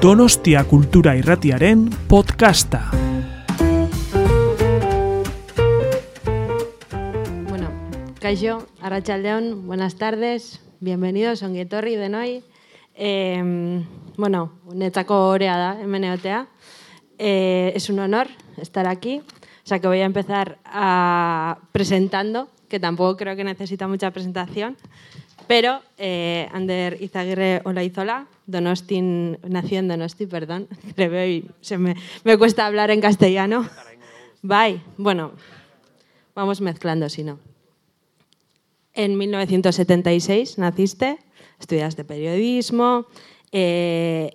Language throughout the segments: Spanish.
Donostia Kultura Irratiaren podcasta. Bueno, Kaixo, Arratsaldeon, buenas tardes, bienvenidos, ongi de noi. Eh, bueno, netzako orea da, hemen. Eh, es un honor estar aquí. O sea que voy a empezar a presentando, que tampoco creo que necesita mucha presentación. Pero eh, Ander Izaguirre Olaizola, Donostin, nació en Donosti, perdón, se me, me cuesta hablar en castellano. Bye. Bueno, vamos mezclando si no. En 1976 naciste, estudiaste periodismo, eh,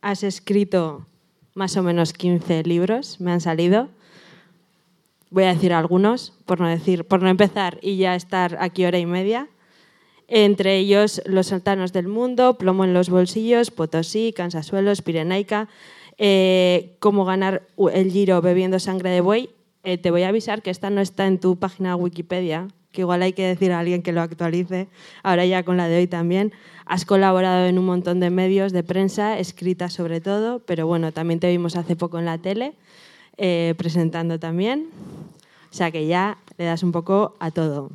has escrito más o menos 15 libros, me han salido. Voy a decir algunos, por no, decir, por no empezar y ya estar aquí hora y media entre ellos Los Saltanos del Mundo, Plomo en los Bolsillos, Potosí, Cansasuelos, Pirenaica, eh, Cómo ganar el giro bebiendo sangre de buey. Eh, te voy a avisar que esta no está en tu página Wikipedia, que igual hay que decir a alguien que lo actualice, ahora ya con la de hoy también. Has colaborado en un montón de medios de prensa, escrita sobre todo, pero bueno, también te vimos hace poco en la tele, eh, presentando también. O sea que ya le das un poco a todo.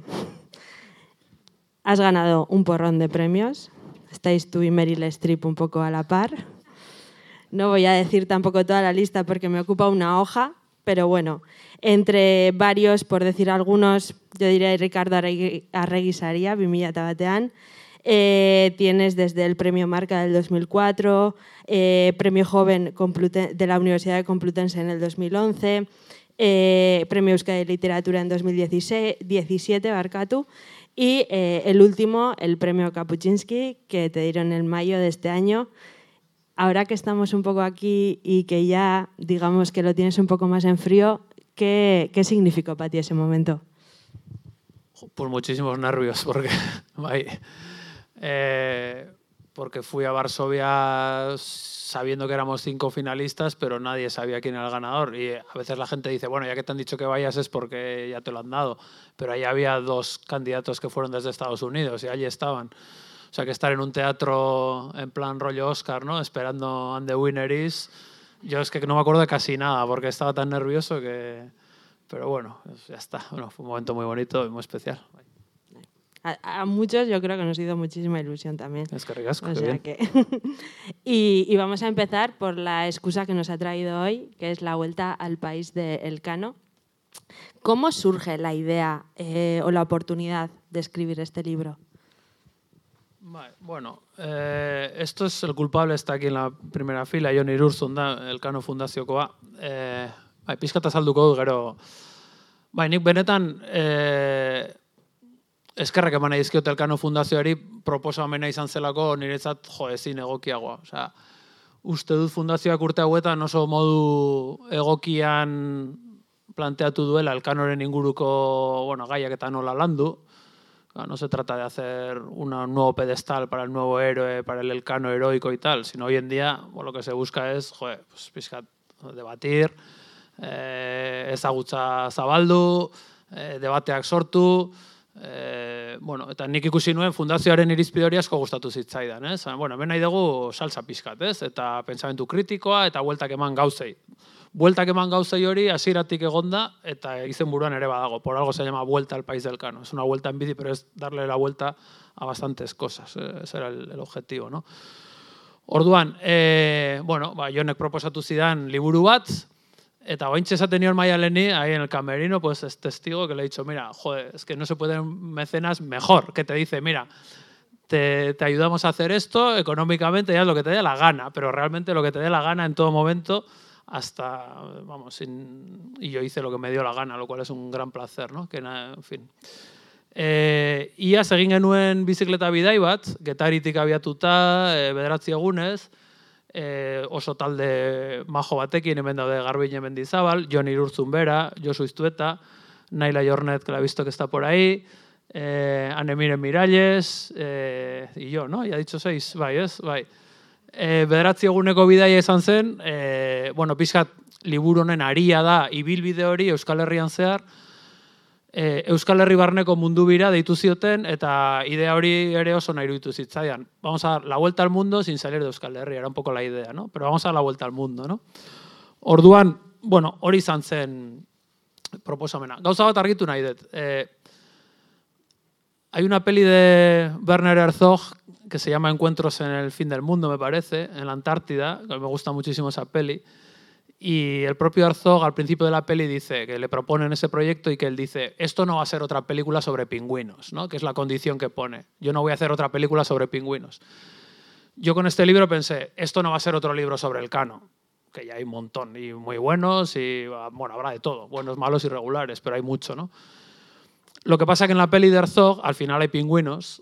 Has ganado un porrón de premios. Estáis tú y Meryl Streep un poco a la par. No voy a decir tampoco toda la lista porque me ocupa una hoja, pero bueno, entre varios, por decir algunos, yo diría Ricardo Arregui Saria, Vimilla Tabateán. Eh, tienes desde el Premio Marca del 2004, eh, Premio Joven de la Universidad de Complutense en el 2011, eh, Premio Euskadi de Literatura en 2017, Barcatu, y eh, el último, el premio Kapuczynski, que te dieron en mayo de este año. Ahora que estamos un poco aquí y que ya digamos que lo tienes un poco más en frío, ¿qué, qué significó para ti ese momento? Pues muchísimos nervios, porque, eh, porque fui a Varsovia sabiendo que éramos cinco finalistas, pero nadie sabía quién era el ganador. Y a veces la gente dice, bueno, ya que te han dicho que vayas es porque ya te lo han dado. Pero ahí había dos candidatos que fueron desde Estados Unidos y allí estaban. O sea que estar en un teatro en plan rollo Oscar, ¿no? Esperando and the winner is. Yo es que no me acuerdo de casi nada porque estaba tan nervioso que... Pero bueno, ya está. Bueno, fue un momento muy bonito y muy especial a, muchos yo creo que nos hizo muchísima ilusión también. Es que ricasco, y, vamos a empezar por la excusa que nos ha traído hoy, que es la vuelta al país de Elcano. ¿Cómo surge la idea eh, o la oportunidad de escribir este libro? Bueno, eh, esto es el culpable, está aquí en la primera fila, Jon Irurzunda, Elkano Fundaziokoa. Eh, bai, pizkata salduko du, gero... Bai, nik benetan... Eh, eskerrak eman nahi dizkiot Elkano Fundazioari proposamena izan zelako niretzat jo ezin egokiagoa. Osea, uste dut fundazioak urte hauetan oso modu egokian planteatu duela Elkanoren inguruko bueno, gaiak eta nola landu. No se trata de hacer un nuevo pedestal para el nuevo héroe, para el Elcano heroico y tal, sino hoy en día bueno, lo que se busca es joder, pues, pizkat, debatir, eh, ezagutza zabaldu, eh, debateak sortu, E, bueno, eta nik ikusi nuen fundazioaren irizpide hori asko gustatu zitzaidan, ez? Bueno, hemen nahi dugu salsa pizkat, ez? Eta pentsamentu kritikoa eta bueltak eman gauzei. Bueltak eman gauzei hori hasieratik egonda eta izenburuan ere badago. Por algo se llama Vuelta al País del Cano. Es una vuelta en bici, pero es darle la vuelta a bastantes cosas. Eh, ese era el, el objetivo, ¿no? Orduan, eh, bueno, ba, jonek proposatu zidan liburu bat, Eta ointxe esaten nion Leni, ahí en el camerino, pues es testigo que le he dicho, mira, joder, es que no se pueden mecenas mejor, que te dice, mira, te, te, ayudamos a hacer esto, económicamente ya es lo que te dé la gana, pero realmente lo que te dé la gana en todo momento, hasta, vamos, sin, y yo hice lo que me dio la gana, lo cual es un gran placer, ¿no? Que, en fin. E, iaz egin genuen bizikleta bidai bat, getaritik abiatuta, e, bederatzi egunez, e, oso talde majo batekin, hemen daude Garbin Mendizabal, Jon Irurtzun bera, Josu Iztueta, Naila Jornet, que la visto que está por ahí, eh, Anemiren Miralles, eh, y yo, ¿no? Ya dicho seis, bai, ez? Bai. E, bederatzi eguneko bidaia izan zen, e, bueno, pizkat liburu honen aria da, ibilbide hori Euskal Herrian zehar, e, Euskal Herri barneko mundu bira deitu zioten, eta idea hori ere oso nahi iruditu zitzaidan. Vamos a la vuelta al mundo sin salir de Euskal Herri, era un poco la idea, ¿no? Pero vamos a la vuelta al mundo, ¿no? Orduan, bueno, hori izan zen proposamena. Gauza bat argitu nahi dut. Eh, hay una peli de Werner Herzog que se llama Encuentros en el fin del mundo, me parece, en la Antártida, me gusta muchísimo esa peli. Y el propio Herzog al principio de la peli dice que le proponen ese proyecto y que él dice, esto no va a ser otra película sobre pingüinos, ¿no? que es la condición que pone. Yo no voy a hacer otra película sobre pingüinos. Yo con este libro pensé, esto no va a ser otro libro sobre el cano, que ya hay un montón, y muy buenos, y bueno, habrá de todo, buenos, malos y regulares, pero hay mucho, ¿no? Lo que pasa que en la peli de Herzog al final hay pingüinos.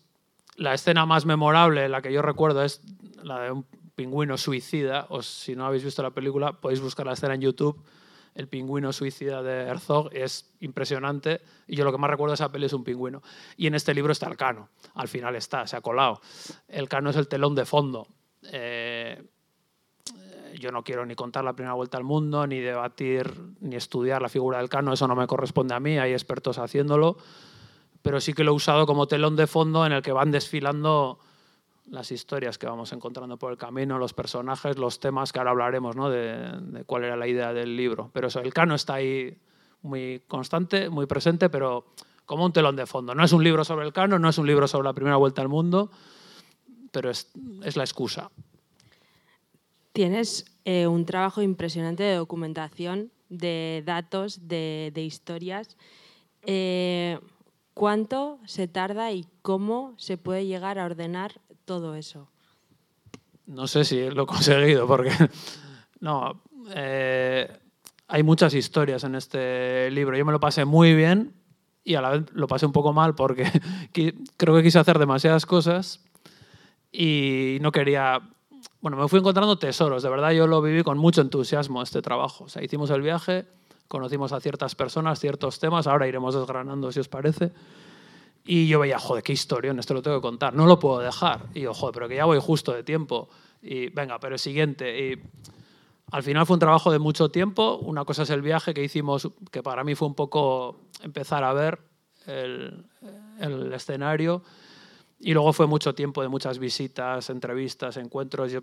La escena más memorable, la que yo recuerdo, es la de un pingüino suicida. O si no habéis visto la película, podéis buscar la escena en YouTube. El pingüino suicida de Herzog es impresionante y yo lo que más recuerdo de esa peli es un pingüino. Y en este libro está el cano. Al final está, se ha colado. El cano es el telón de fondo. Eh, yo no quiero ni contar la primera vuelta al mundo, ni debatir, ni estudiar la figura del cano, eso no me corresponde a mí, hay expertos haciéndolo, pero sí que lo he usado como telón de fondo en el que van desfilando las historias que vamos encontrando por el camino, los personajes, los temas que ahora hablaremos, ¿no? de, cuál era la idea del libro. Pero eso, el cano está ahí muy constante, muy presente, pero como un telón de fondo. No es un libro sobre el cano, no es un libro sobre la primera vuelta al mundo, pero es, es la excusa. Tienes eh, un trabajo impresionante de documentación, de datos, de, historias. Eh, ¿Cuánto se tarda y cómo se puede llegar a ordenar todo eso? No sé si lo he conseguido, porque no, eh, hay muchas historias en este libro. Yo me lo pasé muy bien y a la vez lo pasé un poco mal porque creo que quise hacer demasiadas cosas y no quería bueno, me fui encontrando tesoros, de verdad yo lo viví con mucho entusiasmo este trabajo. O sea, hicimos el viaje, conocimos a ciertas personas, ciertos temas, ahora iremos desgranando si os parece. Y yo veía, joder, qué historia, esto lo tengo que contar, no lo puedo dejar. Y yo, joder, pero que ya voy justo de tiempo. Y venga, pero siguiente. Y al final fue un trabajo de mucho tiempo. Una cosa es el viaje que hicimos, que para mí fue un poco empezar a ver el, el escenario y luego fue mucho tiempo de muchas visitas, entrevistas, encuentros. Yo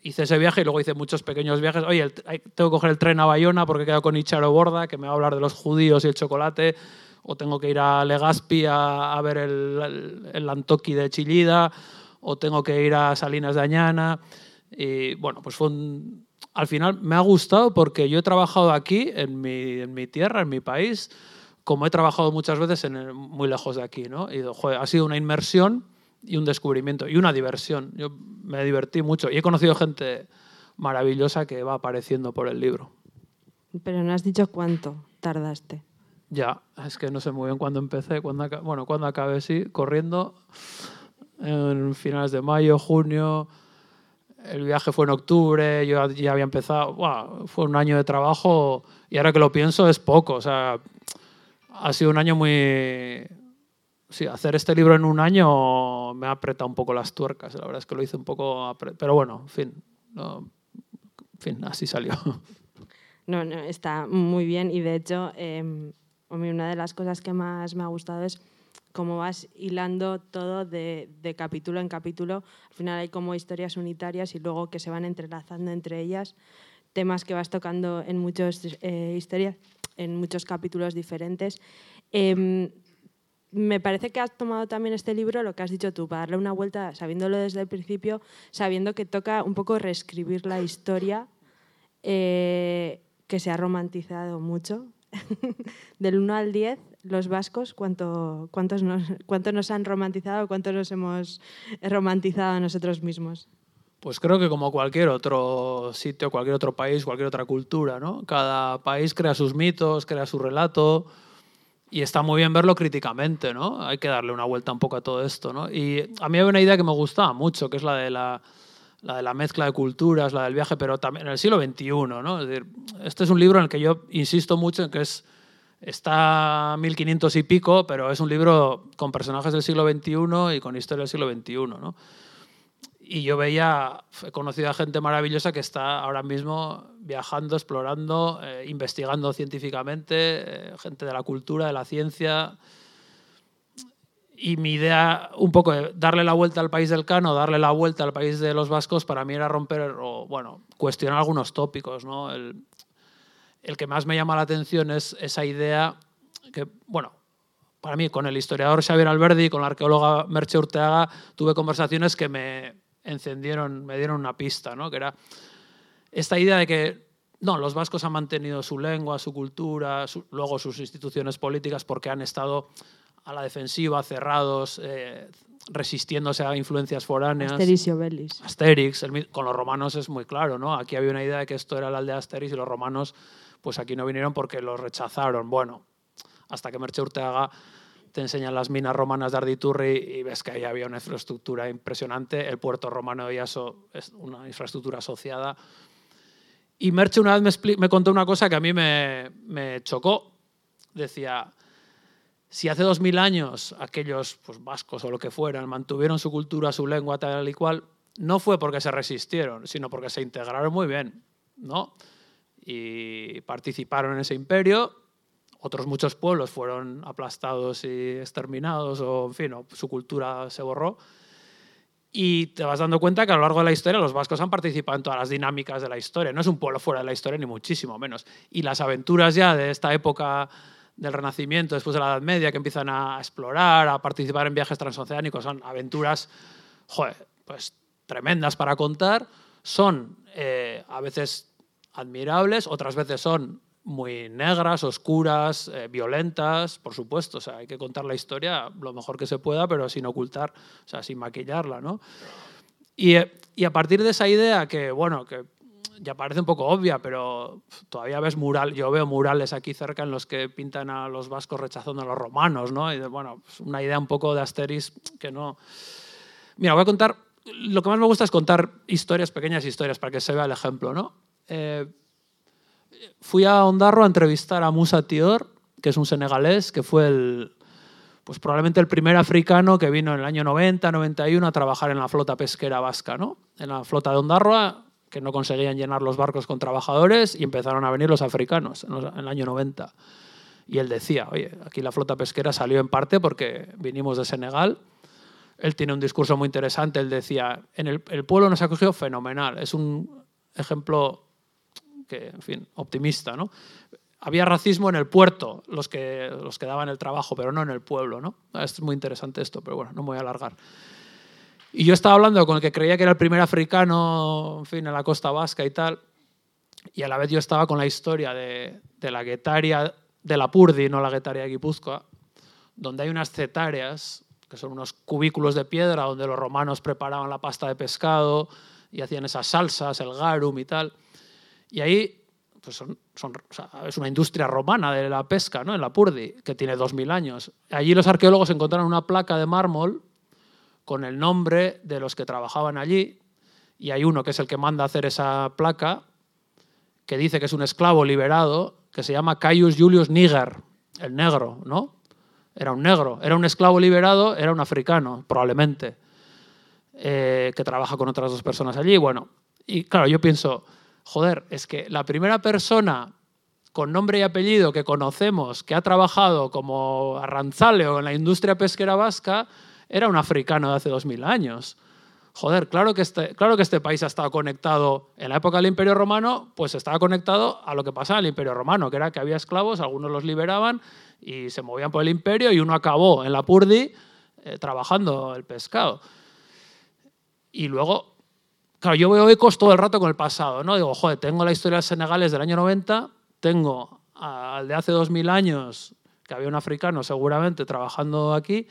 hice ese viaje y luego hice muchos pequeños viajes. Oye, tengo que coger el tren a Bayona porque he quedado con Icharo Borda, que me va a hablar de los judíos y el chocolate. O tengo que ir a Legazpi a, ver el, el, Antoqui de Chillida. O tengo que ir a Salinas de Añana. Y bueno, pues. Al final me ha gustado porque yo he trabajado aquí, en mi, en mi tierra, en mi país, como he trabajado muchas veces en muy lejos de aquí, ¿no? Y ha sido una inmersión y un descubrimiento y una diversión. Yo me divertí mucho y he conocido gente maravillosa que va apareciendo por el libro. Pero no has dicho cuánto tardaste. Ya, es que no sé muy bien cuándo empecé, cuándo, bueno, cuándo acabé, sí, corriendo, en finales de mayo, junio, el viaje fue en octubre, yo ya había empezado, fue un año de trabajo y ahora que lo pienso es poco, o sea, ha sido un año muy... Sí, hacer este libro en un año me ha apretado un poco las tuercas. La verdad es que lo hice un poco... Pero bueno, en fin. No, en fin, así salió. No, no, está muy bien y de hecho eh, una de las cosas que más me ha gustado es cómo vas hilando todo de, de, capítulo en capítulo. Al final hay como historias unitarias y luego que se van entrelazando entre ellas, temas que vas tocando en muchas eh, historias en muchos capítulos diferentes. Em, me parece que has tomado también este libro, lo que has dicho tú, para darle una vuelta, sabiéndolo desde el principio, sabiendo que toca un poco reescribir la historia eh, que se ha romantizado mucho. Del 1 al 10, los vascos, ¿cuánto, cuántos, nos, ¿cuánto nos han romantizado, cuánto nos hemos romantizado a nosotros mismos? Pues creo que como cualquier otro sitio, cualquier otro país, cualquier otra cultura, ¿no? Cada país crea sus mitos, crea su relato y está muy bien verlo críticamente, ¿no? Hay que darle una vuelta un poco a todo esto, ¿no? Y a mí hay una idea que me gustaba mucho, que es la de la, la de la mezcla de culturas, la del viaje, pero también en el siglo XXI, ¿no? Es decir, este es un libro en el que yo insisto mucho en que es está 1500 y pico, pero es un libro con personajes del siglo XXI y con historia del siglo XXI, ¿no? Y yo veía, he conocido a gente maravillosa que está ahora mismo viajando, explorando, eh, investigando científicamente, eh, gente de la cultura, de la ciencia. Y mi idea, un poco, de darle la vuelta al país del Cano, darle la vuelta al país de los vascos, para mí era romper o, bueno, cuestionar algunos tópicos. ¿no? El, el que más me llama la atención es esa idea que, bueno, para mí, con el historiador Xavier Alberdi y con la arqueóloga Merche Urteaga, tuve conversaciones que me encendieron, me dieron una pista, ¿no? que era esta idea de que no, los vascos han mantenido su lengua, su cultura, luego sus instituciones políticas porque han estado a la defensiva, cerrados, eh, resistiéndose a influencias foráneas. Asterix y Obelix. Asterix, con los romanos es muy claro, ¿no? Aquí había una idea de que esto era la aldea Asterix y los romanos, pues aquí no vinieron porque los rechazaron. Bueno, hasta que Merche Urteaga te enseñan las minas romanas de Arditurri y ves que ahí había una infraestructura impresionante. El puerto romano de Iaso es una infraestructura asociada. Y Merche una vez me, me contó una cosa que a mí me, me chocó. Decía, si hace dos mil años aquellos pues, vascos o lo que fueran mantuvieron su cultura, su lengua, tal y cual, no fue porque se resistieron, sino porque se integraron muy bien, ¿no? Y participaron en ese imperio otros muchos pueblos fueron aplastados y exterminados, o en fin, su cultura se borró. Y te vas dando cuenta que a lo largo de la historia los vascos han participado en todas las dinámicas de la historia. No es un pueblo fuera de la historia, ni muchísimo menos. Y las aventuras ya de esta época del Renacimiento, después de la Edad Media, que empiezan a explorar, a participar en viajes transoceánicos, son aventuras, joder, pues tremendas para contar. Son eh, a veces admirables, otras veces son muy negras, oscuras, eh, violentas, por supuesto. O sea, hay que contar la historia lo mejor que se pueda, pero sin ocultar, o sea, sin maquillarla, ¿no? Y, y, a partir de esa idea que, bueno, que ya parece un poco obvia, pero todavía ves mural, yo veo murales aquí cerca en los que pintan a los vascos rechazando a los romanos, ¿no? Y bueno, una idea un poco de Asteris que no... Mira, voy a contar, lo que más me gusta es contar historias, pequeñas historias, para que se vea el ejemplo, ¿no? Eh, fui a Ondarro a entrevistar a Musa Tior, que es un senegalés, que fue el, pues probablemente el primer africano que vino en el año 90, 91 a trabajar en la flota pesquera vasca, ¿no? En la flota de Ondarroa, que no conseguían llenar los barcos con trabajadores y empezaron a venir los africanos en, el año 90. Y él decía, oye, aquí la flota pesquera salió en parte porque vinimos de Senegal. Él tiene un discurso muy interesante. Él decía, en el, pueblo nos ha cogido fenomenal. Es un ejemplo que, en fin, optimista, ¿no? Había racismo en el puerto, los que, los que daban el trabajo, pero no en el pueblo, ¿no? Es muy interesante esto, pero bueno, no me voy a alargar. Y yo estaba hablando con el que creía que era el primer africano, en fin, en la costa vasca y tal, y a la vez yo estaba con la historia de, la guetaria de la Purdi, no la guetaria de Guipúzcoa, donde hay unas cetáreas, que son unos cubículos de piedra donde los romanos preparaban la pasta de pescado y hacían esas salsas, el garum y tal. Y ahí pues es una industria romana de la pesca, ¿no? en la Purdi, que tiene 2.000 años. Allí los arqueólogos encontraron una placa de mármol con el nombre de los que trabajaban allí, y hay uno que es el que manda hacer esa placa, que dice que es un esclavo liberado, que se llama Caius Julius Niger, el negro, ¿no? Era un negro, era un esclavo liberado, era un africano, probablemente, eh, que trabaja con otras dos personas allí. Bueno, y claro, yo pienso, joder, es que la primera persona con nombre y apellido que conocemos que ha trabajado como arranzaleo en la industria pesquera vasca era un africano de hace dos mil años. Joder, claro que, este, claro que este país ha estado conectado en la época del Imperio Romano, pues estaba conectado a lo que pasaba en el Imperio Romano, que era que había esclavos, algunos los liberaban y se movían por el imperio y uno acabó en la Purdi eh, trabajando el pescado. Y luego Claro, yo veo ecos todo el rato con el pasado, ¿no? Digo, joder, tengo la historia de Senegales del año 90, tengo al de hace 2000 años, que había un africano seguramente trabajando aquí,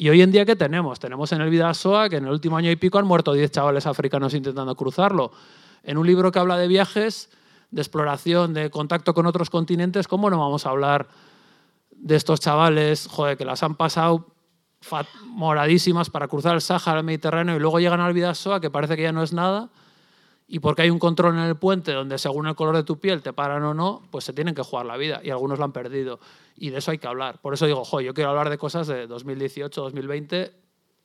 y hoy en día, ¿qué tenemos? Tenemos en el Vidasoa que en el último año y pico han muerto 10 chavales africanos intentando cruzarlo. En un libro que habla de viajes, de exploración, de contacto con otros continentes, ¿cómo no vamos a hablar de estos chavales, joder, que las han pasado moradísimas para cruzar el Sáhara al Mediterráneo y luego llegan al Vidasoa, que parece que ya no es nada, y porque hay un control en el puente donde según el color de tu piel te paran o no, pues se tienen que jugar la vida y algunos la han perdido. Y de eso hay que hablar. Por eso digo, jo, yo quiero hablar de cosas de 2018, 2020,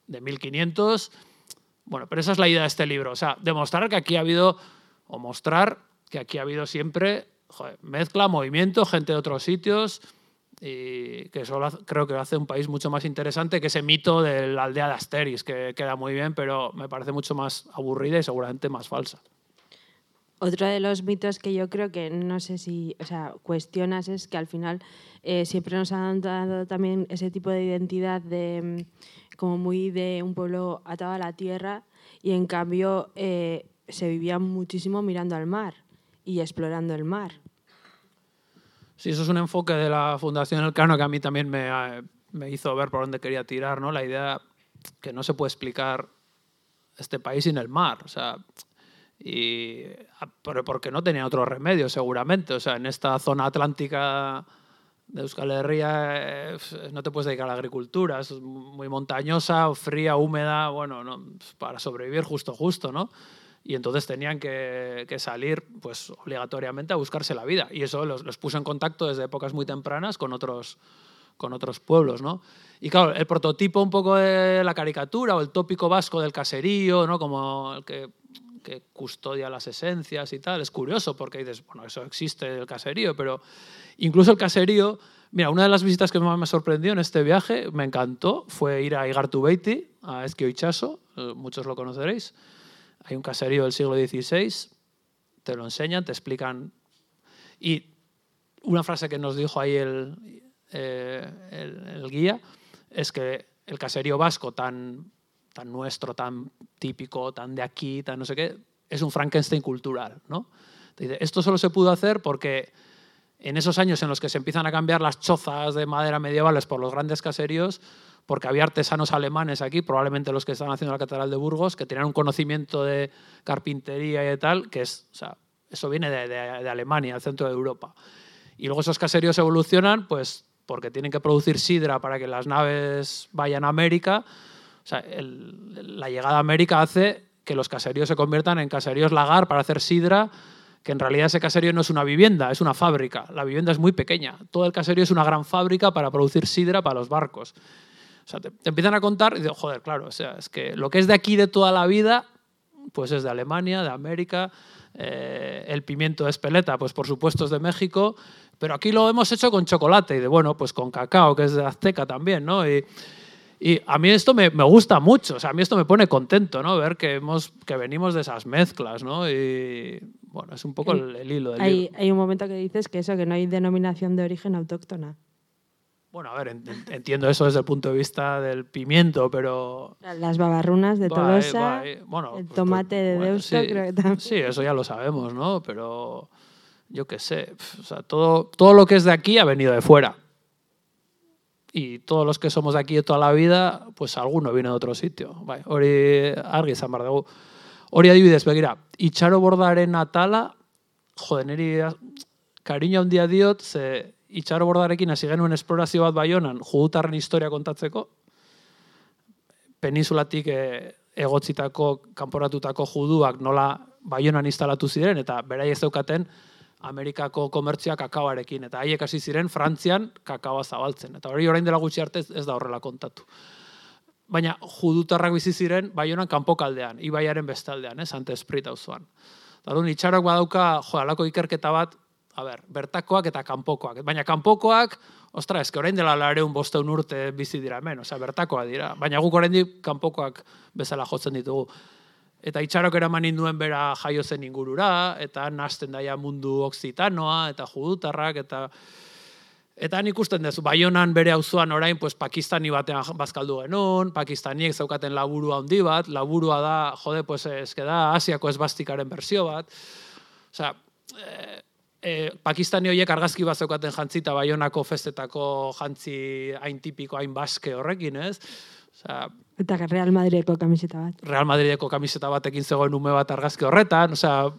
de 1500, Bueno, pero esa es la idea de este libro. O sea, demostrar que aquí ha habido, o mostrar que aquí ha habido siempre joder, mezcla, movimiento, gente de otros sitios, y que eso creo que hace un país mucho más interesante que ese mito de la aldea de Asteris, que queda muy bien, pero me parece mucho más aburrida y seguramente más falsa. Otro de los mitos que yo creo que no sé si, o sea, cuestionas es que al final eh, siempre nos han dado también ese tipo de identidad de mm, como muy de un pueblo atado a la tierra y en cambio eh, se vivía muchísimo mirando al mar y explorando el mar. Sí, eso es un enfoque de la Fundación Elcano que a mí también me, eh, me hizo ver por dónde quería tirar, ¿no? La idea que no se puede explicar este país sin el mar, o sea, y pero porque no tenía otro remedio seguramente, o sea, en esta zona atlántica de Euskal Herria eh, no te puedes dedicar a la agricultura, es muy montañosa, fría, húmeda, bueno, no, para sobrevivir justo justo, ¿no? y entonces tenían que, salir pues, obligatoriamente a buscarse la vida. Y eso los, los, puso en contacto desde épocas muy tempranas con otros, con otros pueblos. ¿no? Y claro, el prototipo un poco de la caricatura o el tópico vasco del caserío, ¿no? como el que, que custodia las esencias y tal, es curioso porque dices, bueno, eso existe el caserío, pero incluso el caserío... Mira, una de las visitas que más me sorprendió en este viaje, me encantó, fue ir a Igartubeiti, a Esquioichaso, eh, muchos lo conoceréis, hay un caserío del siglo XVI, te lo enseñan, te explican. Y una frase que nos dijo ahí el, eh, el, guía es que el caserío vasco tan, tan nuestro, tan típico, tan de aquí, tan no sé qué, es un Frankenstein cultural. ¿no? esto solo se pudo hacer porque en esos años en los que se empiezan a cambiar las chozas de madera medievales por los grandes caseríos, porque había artesanos alemanes aquí, probablemente los que estaban haciendo la Catedral de Burgos, que tenían un conocimiento de carpintería y tal, que es, o sea, eso viene de, de, Alemania, del centro de Europa. Y luego esos caseríos evolucionan, pues porque tienen que producir sidra para que las naves vayan a América. La llegada a América hace que los caseríos se conviertan en caseríos lagar para hacer sidra, que en realidad ese caserío no es una vivienda, es una fábrica. La vivienda es muy pequeña. Todo el caserío es una gran fábrica para producir sidra para los barcos. O te, empiezan a contar y digo, joder, claro, o sea, es que lo que es de aquí de toda la vida, pues es de Alemania, de América, eh, el pimiento de espeleta, pues por supuesto es de México, pero aquí lo hemos hecho con chocolate y de, bueno, pues con cacao, que es de Azteca también, ¿no? Y a mí esto me, me, gusta mucho, o sea, a mí esto me pone contento, ¿no? Ver que, hemos, que venimos de esas mezclas, ¿no? Y bueno, es un poco el, hilo del hay, Hay un momento que dices que eso, que no hay denominación de origen autóctona. Bueno, a ver, entiendo eso desde el punto de vista del pimiento, pero... Las babarrunas de Tolosa, bueno, el pues, tomate de Deusto, creo que también. Sí, eso ya lo sabemos, ¿no? Pero yo qué sé, o sea, todo, todo lo que es de aquí ha venido de fuera. Y todos los que somos aquí de toda la vida, pues alguno viene de otro sitio. Bai, hori argi izan behar dugu. Hori adibidez, begira, itxaro bordaren atala, joder, niri cariño handia diot, ze itxaro bordarekin hasi genuen esplorazio bat baionan, judutarren historia kontatzeko, peninsulatik e, egotzitako, kanporatutako juduak nola baionan instalatu ziren, eta berai ez daukaten Amerikako komertzia kakaoarekin, eta haiek hasi ziren Frantzian kakaoa zabaltzen. Eta hori orain dela gutxi arte ez, da horrela kontatu. Baina judutarrak bizi ziren baionan kanpokaldean, ibaiaren bestaldean, eh, Sante Esprit auzoan. Darun itxarok badauka, jo, alako ikerketa bat, a ber, bertakoak eta kanpokoak. Baina kanpokoak, ostra, eske orain dela lareun bosteun urte bizi dira hemen, osea, bertakoa dira. Baina guk orain kanpokoak bezala jotzen ditugu. Eta itxarok eraman ninduen bera jaio zen ingurura, eta nazten daia mundu oksitanoa, eta judutarrak, eta... Eta nik ikusten duzu, Baionan bere auzoan orain pues, Pakistani batean bazkaldu genuen, Pakistaniek zaukaten laburua handi bat, laburua da, jode, pues, eske da, Asiako esbastikaren bersio bat. Osea, eh, e, Pakistani horiek argazki bat zeukaten jantzita baionako festetako jantzi hain tipiko, hain baske horrekin, ez? Osea, eta Real Madrideko kamiseta bat. Real Madrideko kamiseta batekin zegoen ume bat argazki horretan, osea,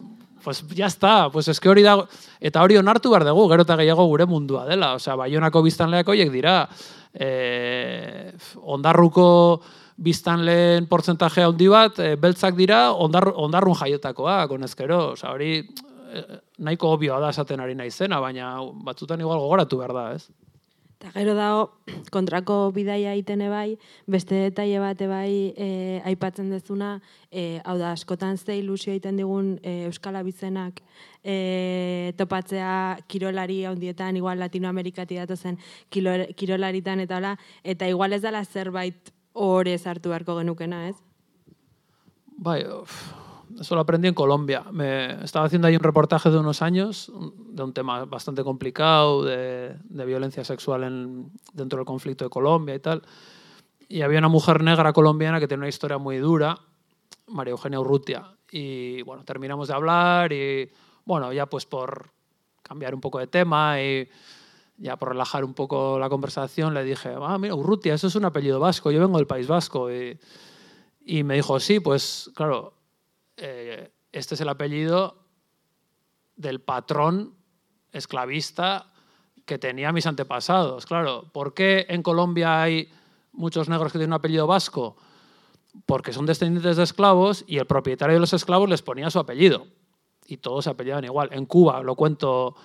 pues ya está, pues eske hori dago, eta hori onartu behar dugu, gero eta gehiago gure mundua dela, osea, baionako biztanleak horiek dira, e, ondarruko biztanleen portzentaje handi bat, e, beltzak dira, ondar, ondarrun jaiotakoa, konezkero, osea, hori nahiko obioa da esaten ari naizena, baina batzutan igual gogoratu behar da, ez? Eta gero dago kontrako bidaia egiten bai, beste detaile bate bai e, aipatzen dezuna, e, hau da askotan ze ilusio egiten digun e, Euskal Abizenak e, topatzea kirolari handietan, igual Latinoamerikati datozen kirolaritan eta hola, eta igual ez dela zerbait hori hartu beharko genukena, ez? Bai, eso lo aprendí en Colombia. Me estaba haciendo ahí un reportaje de unos años de un tema bastante complicado, de, violencia sexual en, dentro del conflicto de Colombia y tal. Y había una mujer negra colombiana que tiene una historia muy dura, María Eugenia Urrutia. Y bueno, terminamos de hablar y bueno, ya pues por cambiar un poco de tema y ya por relajar un poco la conversación, le dije, ah, mira, Urrutia, eso es un apellido vasco, yo vengo del País Vasco. Y, y me dijo, sí, pues claro, eh, este es el apellido del patrón esclavista que tenía mis antepasados. Claro, ¿por qué en Colombia hay muchos negros que tienen un apellido vasco? Porque son descendientes de esclavos y el propietario de los esclavos les ponía su apellido. Y todos se apellidaban igual. En Cuba, lo cuento,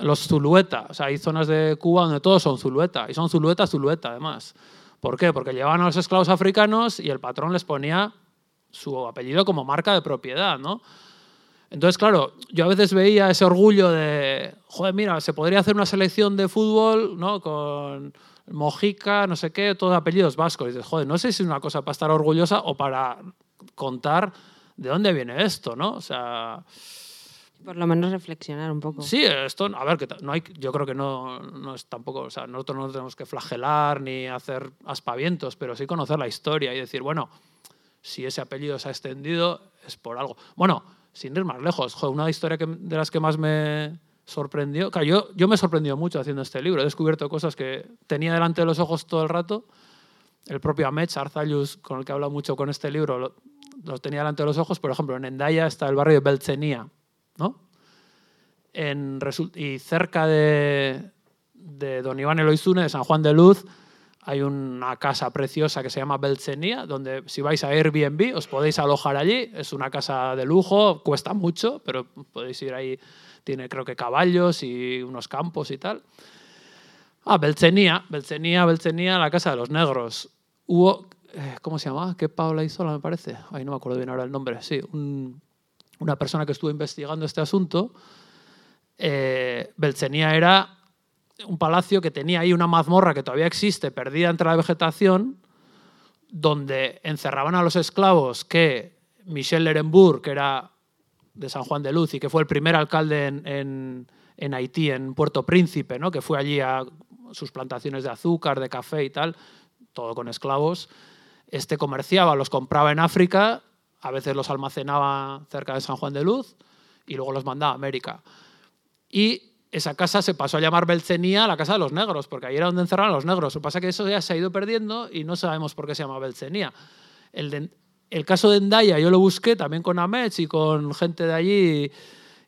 los Zulueta. O sea, hay zonas de Cuba donde todos son Zulueta. Y son Zulueta, Zulueta, además. ¿Por qué? Porque llevaban a los esclavos africanos y el patrón les ponía su apellido como marca de propiedad, ¿no? Entonces, claro, yo a veces veía ese orgullo de, joder, mira, se podría hacer una selección de fútbol, ¿no? Con Mojica, no sé qué, todos apellidos vascos. Y dices, joder, no sé si es una cosa para estar orgullosa o para contar de dónde viene esto, ¿no? O sea... Por lo menos reflexionar un poco. Sí, esto, a ver, que no hay, yo creo que no, no es tampoco, o sea, nosotros no tenemos que flagelar ni hacer aspavientos, pero sí conocer la historia y decir, bueno, si ese apellido se ha extendido es por algo. Bueno, sin ir más lejos, una historia de las que más me sorprendió, claro, yo, yo me he sorprendido mucho haciendo este libro, he descubierto cosas que tenía delante de los ojos todo el rato, el propio Amech Arzallus, con el que he hablado mucho con este libro, lo, tenía delante de los ojos, por ejemplo, en Endaya está el barrio de Belchenía, ¿no? En, y cerca de, de Don Iván Eloizune, de San Juan de Luz, hay una casa preciosa que se llama Belcenia, donde si vais a Airbnb os podéis alojar allí. Es una casa de lujo, cuesta mucho, pero podéis ir ahí. Tiene creo que caballos y unos campos y tal. Ah, Belcenia, Belcenia, Belcenia, la casa de los negros. Hubo, eh, ¿cómo se llama? ¿Qué Paula Isola me parece? Ahí no me acuerdo bien ahora el nombre. Sí, una persona que estuvo investigando este asunto. Eh, era un palacio que tenía ahí una mazmorra que todavía existe, perdida entre la vegetación, donde encerraban a los esclavos que Michel Lerenbourg, que era de San Juan de Luz y que fue el primer alcalde en, en, Haití, en Puerto Príncipe, ¿no? que fue allí a sus plantaciones de azúcar, de café y tal, todo con esclavos, este comerciaba, los compraba en África, a veces los almacenaba cerca de San Juan de Luz y luego los mandaba a América. Y esa casa se pasó a llamar Belcenía la casa de los negros, porque ahí era donde encerraban a los negros. Lo que pasa es que eso ya se ha ido perdiendo y no sabemos por qué se llama Belcenía. El, el caso de Endaya yo lo busqué también con Amech y con gente de allí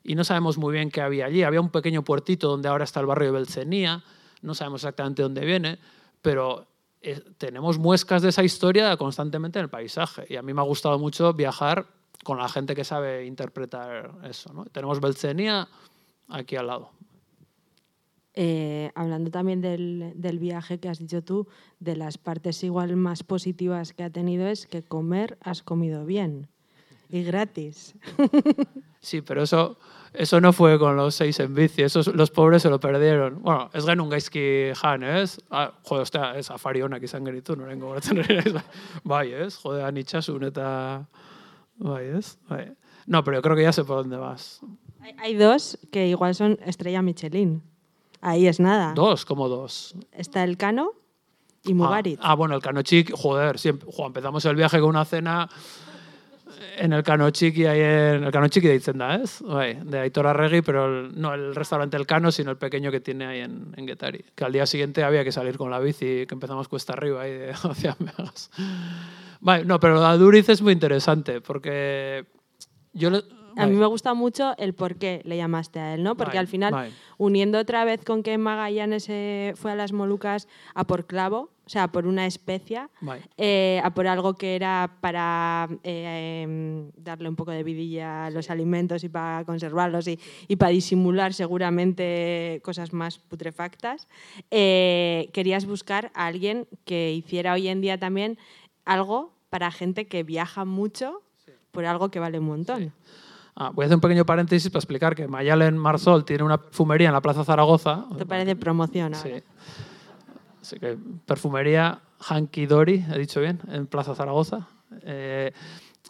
y no sabemos muy bien qué había allí. Había un pequeño puertito donde ahora está el barrio de Belcenía, no sabemos exactamente dónde viene, pero eh, tenemos muescas de esa historia constantemente en el paisaje y a mí me ha gustado mucho viajar con la gente que sabe interpretar eso. ¿no? Tenemos Belcenía aquí al lado. Eh, hablando también del, del, viaje que has dicho tú, de las partes igual más positivas que ha tenido es que comer has comido bien y gratis. Sí, pero eso, eso no fue con los seis en bici, esos, los pobres se lo perdieron. Bueno, es genuen gaizki jan, ez? Ah, jode, ostea, ez afari honak izan geritu, noren gogoratzen ere. bai, ez? Jode, anitxasun eta... Bai, ez? Bai. No, pero yo creo que ya sé por dónde vas. Hay, hay dos que igual son estrella Michelin. Ahí es nada. Dos, como dos. Está el Cano y Mugarit. Ah, ah, bueno, el Cano Chic, joder, siempre, empezamos el viaje con una cena en el Cano Chiqui, ahí en el Cano Chiqui de Itzenda, ¿es? de Aitor Arregui, pero no el restaurante El Cano, sino el pequeño que tiene ahí en, en Getari. Que al día siguiente había que salir con la bici, que empezamos cuesta arriba ahí de hacia Megas. Vale, no, pero la Duriz es muy interesante, porque yo a mí me gusta mucho el por qué le llamaste a él, ¿no? Porque Vale, al final, vale. uniendo otra vez con que Magallanes eh, fue a las Molucas a por clavo, o sea, por una especia, eh, a por algo que era para eh, darle un poco de vidilla a los alimentos y para conservarlos y, y para disimular seguramente cosas más putrefactas, eh, querías buscar a alguien que hiciera hoy en día también algo para gente que viaja mucho por algo que vale un montón. Ah, voy a hacer un pequeño paréntesis para explicar que Mayalen Marsol tiene una perfumería en la Plaza Zaragoza. ¿Te parece promoción ahora? Sí. Así que perfumería Hanky Dory, he dicho bien, en Plaza Zaragoza. Eh,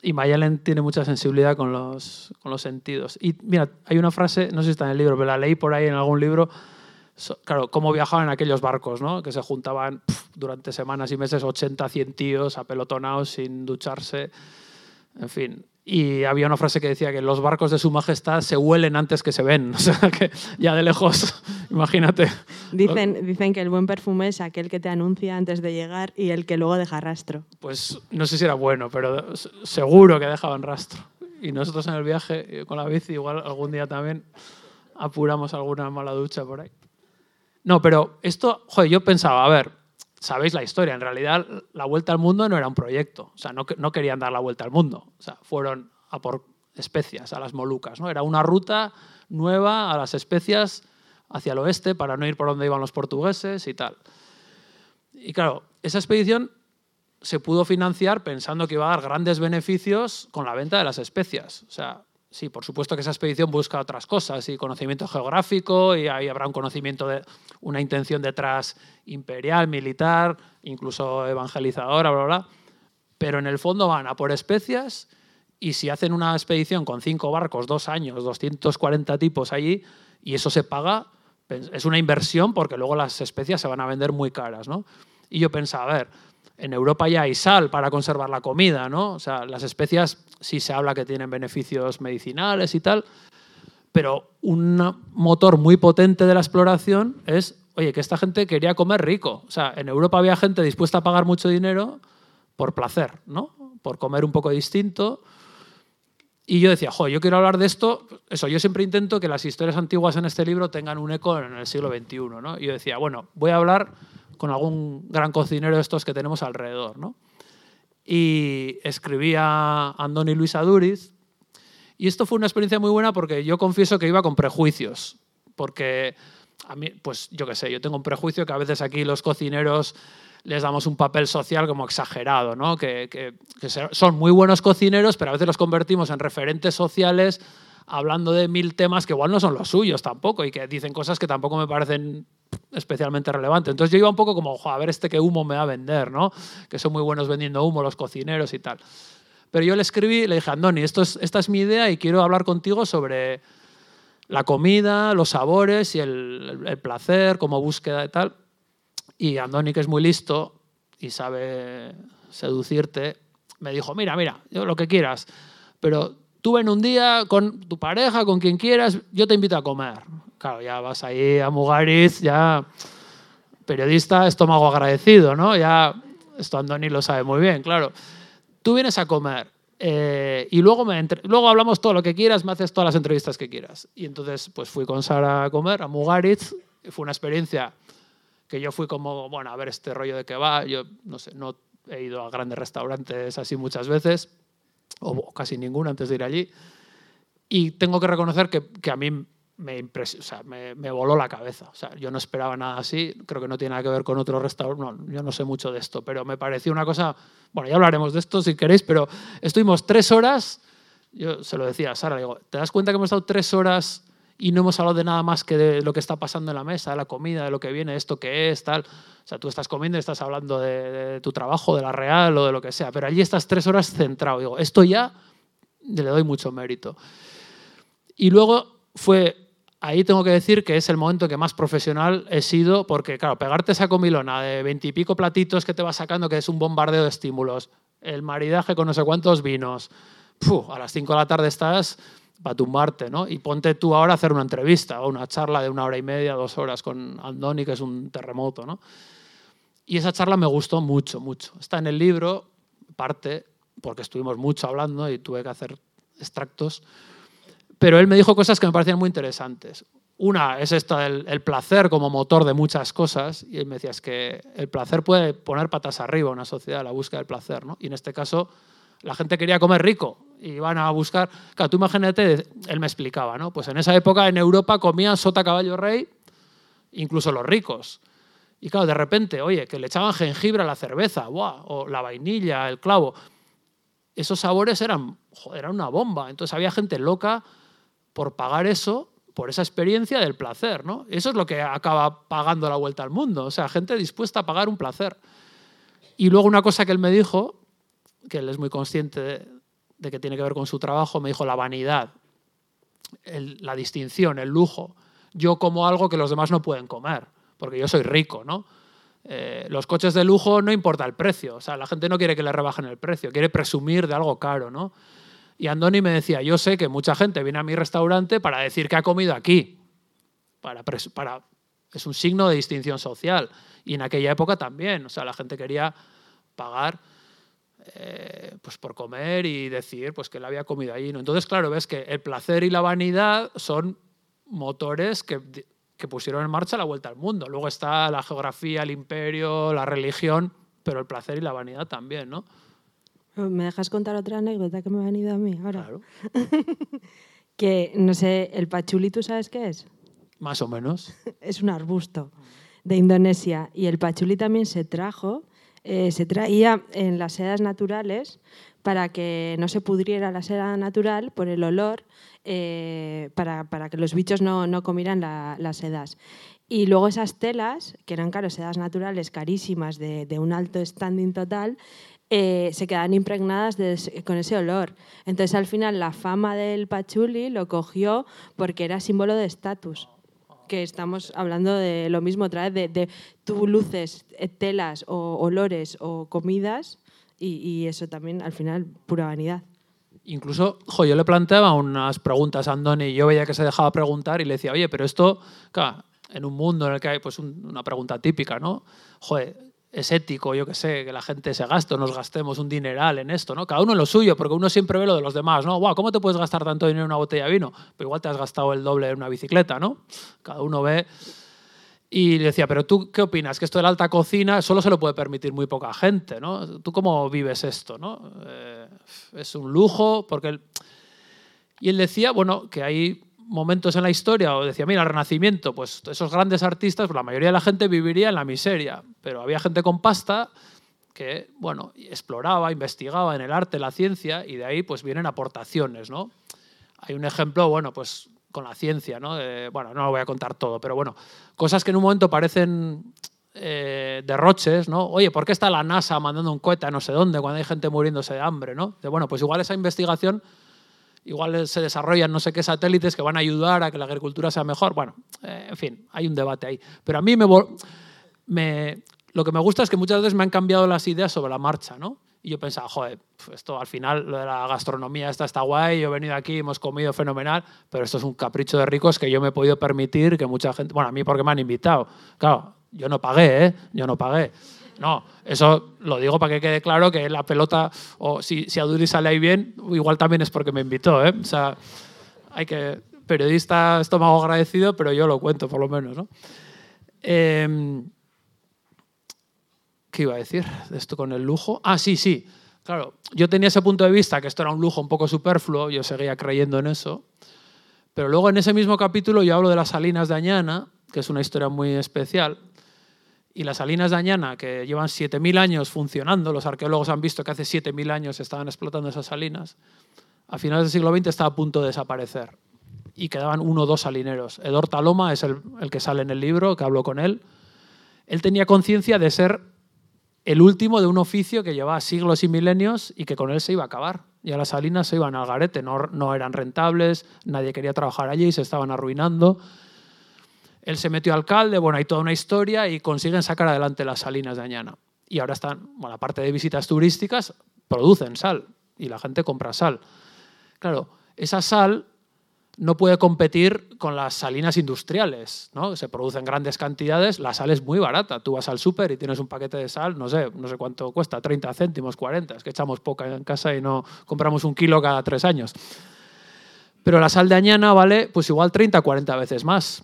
y Mayalen tiene mucha sensibilidad con los, con los sentidos. Y mira, hay una frase, no sé si está en el libro, pero la leí por ahí en algún libro. Claro, cómo viajaban aquellos barcos, ¿no? Que se juntaban durante semanas y meses 80, 100 tíos apelotonados sin ducharse. En fin. Y había una frase que decía que los barcos de su majestad se huelen antes que se ven. O sea, que ya de lejos, imagínate. Dicen, dicen que el buen perfume es aquel que te anuncia antes de llegar y el que luego deja rastro. Pues no sé si era bueno, pero seguro que dejaban rastro. Y nosotros en el viaje eh, con la bici, igual algún día también apuramos alguna mala ducha por ahí. No, pero esto, joder, yo pensaba, a ver, sabéis la historia, en realidad la vuelta al mundo no era un proyecto, o sea, no, que- no querían dar la vuelta al mundo, o sea, fueron a por especias, a las Molucas, ¿no? Era una ruta nueva a las especias hacia el oeste para no ir por donde iban los portugueses y tal. Y claro, esa expedición se pudo financiar pensando que iba a dar grandes beneficios con la venta de las especias. O sea, sí, por supuesto que esa expedición busca otras cosas, y conocimiento geográfico, y ahí habrá un conocimiento de una intención detrás imperial, militar, incluso evangelizadora, bla, bla. Pero en el fondo van a por especias y si hacen una expedición con cinco barcos, dos años, 240 tipos allí, y eso se paga, es una inversión porque luego las especias se van a vender muy caras, ¿no? Y yo pensaba, a ver, en Europa ya hay sal para conservar la comida, ¿no? O sea, las especias sí se habla que tienen beneficios medicinales y tal, pero un motor muy potente de la exploración es, oye, que esta gente quería comer rico. O sea, en Europa había gente dispuesta a pagar mucho dinero por placer, ¿no? Por comer un poco distinto. Y yo decía, jo, yo quiero hablar de esto. Eso, yo siempre intento que las historias antiguas en este libro tengan un eco en el siglo XXI, ¿no? Y yo decía, bueno, voy a hablar con algún gran cocinero de estos que tenemos alrededor, ¿no? Y escribí a Andoni Luis Aduriz. Y esto fue una experiencia muy buena porque yo confieso que iba con prejuicios. Porque a mí, pues yo qué sé, yo tengo un prejuicio que a veces aquí los cocineros les damos un papel social como exagerado, ¿no? Que, que- son muy buenos cocineros, pero a veces los convertimos en referentes sociales hablando de mil temas que igual no son los suyos tampoco y que dicen cosas que tampoco me parecen especialmente relevantes. Entonces yo iba un poco como, "Jo, a ver este qué humo me va a vender, ¿no? Que son muy buenos vendiendo humo los cocineros y tal. Pero yo le escribí, le dije, Andoni, esto es, esta es mi idea y quiero hablar contigo sobre la comida, los sabores y el, el placer como búsqueda y tal. Y Andoni, que es muy listo y sabe seducirte, me dijo, mira, mira, yo lo que quieras, pero tú ven un día con tu pareja, con quien quieras, yo te invito a comer. Claro, ya vas ahí a Mugaritz, ya periodista, estómago agradecido, ¿no? Ya, esto Andoni lo sabe muy bien, claro. Tú vienes a comer eh, y luego, me entre- luego hablamos todo lo que quieras, me haces todas las entrevistas que quieras. Y entonces, pues fui con Sara a comer a Mugaritz, fue una experiencia que yo fui como, bueno, a ver este rollo de que va, yo no sé, no he ido a grandes restaurantes así muchas veces, o casi ninguno antes de ir allí, y tengo que reconocer que, que a mí me, impres- o sea, me, me voló la cabeza. O sea, yo no esperaba nada así, creo que no tiene nada que ver con otro restaurante, no, yo no sé mucho de esto, pero me pareció una cosa, bueno, ya hablaremos de esto si queréis, pero estuvimos tres horas, yo se lo decía a Sara, digo, ¿te das cuenta que hemos estado tres horas y no hemos hablado de nada más que de lo que está pasando en la mesa, de la comida, de lo que viene, esto que es, tal? O sea, tú estás comiendo y estás hablando de, de tu trabajo, de la real o de lo que sea, pero allí estás tres horas centrado. Digo, esto ya le doy mucho mérito. Y luego fue, ahí tengo que decir que es el momento que más profesional he sido, porque claro, pegarte esa comilona de veintipico platitos que te vas sacando, que es un bombardeo de estímulos, el maridaje con no sé cuántos vinos, ¡puf! a las 5 de la tarde estás para tumbarte, ¿no? Y ponte tú ahora a hacer una entrevista o una charla de una hora y media, dos horas con Andoni, que es un terremoto, ¿no? Y esa charla me gustó mucho, mucho. Está en el libro, parte, porque estuvimos mucho hablando y tuve que hacer extractos. Pero él me dijo cosas que me parecían muy interesantes. Una es esta del el placer como motor de muchas cosas. Y él me decía, es que el placer puede poner patas arriba a una sociedad, la búsqueda del placer. ¿no? Y en este caso, la gente quería comer rico y iban a buscar. Claro, tú imagínate, él me explicaba, ¿no? Pues en esa época en Europa comían sota caballo rey, incluso los ricos. Y claro, de repente, oye, que le echaban jengibre a la cerveza, ¡buah! o la vainilla, el clavo. Esos sabores eran, joder, eran una bomba. Entonces había gente loca por pagar eso, por esa experiencia del placer, ¿no? Eso es lo que acaba pagando la vuelta al mundo. O sea, gente dispuesta a pagar un placer. Y luego una cosa que él me dijo, que él es muy consciente que tiene que ver con su trabajo, me dijo la vanidad, la distinción, el lujo. Yo como algo que los demás no pueden comer porque yo soy rico, ¿no? Eh, los coches de lujo no importa el precio, o sea, la gente no quiere que le rebajen el precio, quiere presumir de algo caro, ¿no? Y Andoni me decía, yo sé que mucha gente viene a mi restaurante para decir que ha comido aquí, para, para, es un signo de distinción social. Y en aquella época también, o sea, la gente quería pagar eh, pues por comer y decir pues que él había comido allí. ¿no? Entonces, claro, ves que el placer y la vanidad son motores que que pusieron en marcha la vuelta al mundo. Luego está la geografía, el imperio, la religión, pero el placer y la vanidad también, ¿no? ¿Me dejas contar otra anécdota que me ha venido a mí ahora? Claro. que, no sé, el pachuli, ¿tú sabes qué es? Más o menos. es un arbusto de Indonesia. Y el pachuli también se trajo, eh, se traía en las sedas naturales para que no se pudriera la seda natural por el olor eh, para, para, que los bichos no, no comieran las sedas. Y luego esas telas, que eran, claro, sedas naturales carísimas de, de un alto standing total, eh, se quedan impregnadas con ese olor. Entonces, al final, la fama del pachuli lo cogió porque era símbolo de estatus. Que estamos hablando de lo mismo otra vez, de, tú luces eh, telas o olores o comidas y, eso también, al final, pura vanidad. Incluso, yo le planteaba unas preguntas a Andoni y yo veía que se dejaba preguntar y le decía, oye, pero esto, claro, en un mundo en el que hay pues una pregunta típica, ¿no? Es ético, yo qué sé, que la gente se gaste nos gastemos un dineral en esto, ¿no? Cada uno en lo suyo, porque uno siempre ve lo de los demás, ¿no? Wow, ¿cómo te puedes gastar tanto dinero en una botella de vino? Pero igual te has gastado el doble en una bicicleta, ¿no? Cada uno ve y le decía, pero tú qué opinas? Que esto de la alta cocina solo se lo puede permitir muy poca gente, ¿no? ¿Tú cómo vives esto, no? Eh, es un lujo, porque... Y él decía, bueno, que hay momentos en la historia, o decía, mira, el Renacimiento, pues esos grandes artistas, pues la mayoría de la gente viviría en la miseria, pero había gente con pasta que, bueno, exploraba, investigaba en el arte, la ciencia, y de ahí pues vienen aportaciones, ¿no? Hay un ejemplo, bueno, pues con la ciencia, ¿no? bueno, no lo voy a contar todo, pero bueno, cosas que en un momento parecen eh, derroches, ¿no? Oye, ¿por qué está la NASA mandando un cohete a no sé dónde cuando hay gente muriéndose de hambre, ¿no? De, bueno, pues igual esa investigación, igual se desarrollan no sé qué satélites que van a ayudar a que la agricultura sea mejor. Bueno, eh, en fin, hay un debate ahí. Pero a mí me, me, lo que me gusta es que muchas veces me han cambiado las ideas sobre la marcha, ¿no? Y yo pensaba, joder, esto al final, lo de la gastronomía esta está guay, yo he venido aquí, hemos comido fenomenal, pero esto es un capricho de ricos que yo me he podido permitir que mucha gente, bueno, a mí porque me han invitado. Claro, yo no pagué, ¿eh? Yo no pagué. No, eso lo digo para que quede claro que la pelota, o si, si a Duri sale ahí bien, igual también es porque me invitó, ¿eh? O sea, hay que, periodista estómago agradecido, pero yo lo cuento por lo menos, ¿no? Eh, ¿Qué iba a decir de esto con el lujo? Ah, sí, sí. Claro, yo tenía ese punto de vista que esto era un lujo un poco superfluo, yo seguía creyendo en eso. Pero luego en ese mismo capítulo yo hablo de las salinas de Añana, que es una historia muy especial. Y las salinas de Añana, que llevan 7.000 años funcionando, los arqueólogos han visto que hace 7.000 años estaban explotando esas salinas, a finales del siglo XX estaba a punto de desaparecer. Y quedaban uno o dos salineros. Edor Taloma es el, el que sale en el libro, que hablo con él. Él tenía conciencia de ser el último de un oficio que llevaba siglos y milenios y que con él se iba a acabar. Ya las salinas se iban al garete, no, no eran rentables, nadie quería trabajar allí, se estaban arruinando. Él se metió alcalde, bueno, hay toda una historia y consiguen sacar adelante las salinas de Añana. Y ahora están, bueno, aparte de visitas turísticas, producen sal y la gente compra sal. Claro, esa sal no puede competir con las salinas industriales, ¿no? Se producen grandes cantidades, la sal es muy barata. Tú vas al súper y tienes un paquete de sal, no sé, no sé cuánto cuesta, 30 céntimos, 40, es que echamos poca en casa y no compramos un kilo cada tres años. Pero la sal de añana vale pues igual 30, 40 veces más.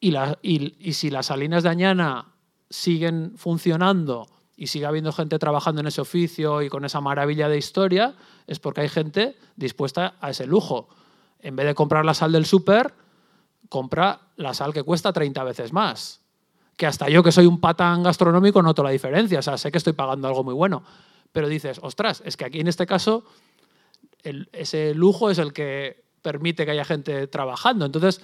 Y, si las salinas de añana siguen funcionando y sigue habiendo gente trabajando en ese oficio y con esa maravilla de historia, es porque hay gente dispuesta a ese lujo. En vez de comprar la sal del súper, compra la sal que cuesta 30 veces más. Que hasta yo, que soy un patán gastronómico, noto la diferencia. O sea, sé que estoy pagando algo muy bueno. Pero dices, ostras, es que aquí en este caso ese lujo es el que permite que haya gente trabajando. Entonces,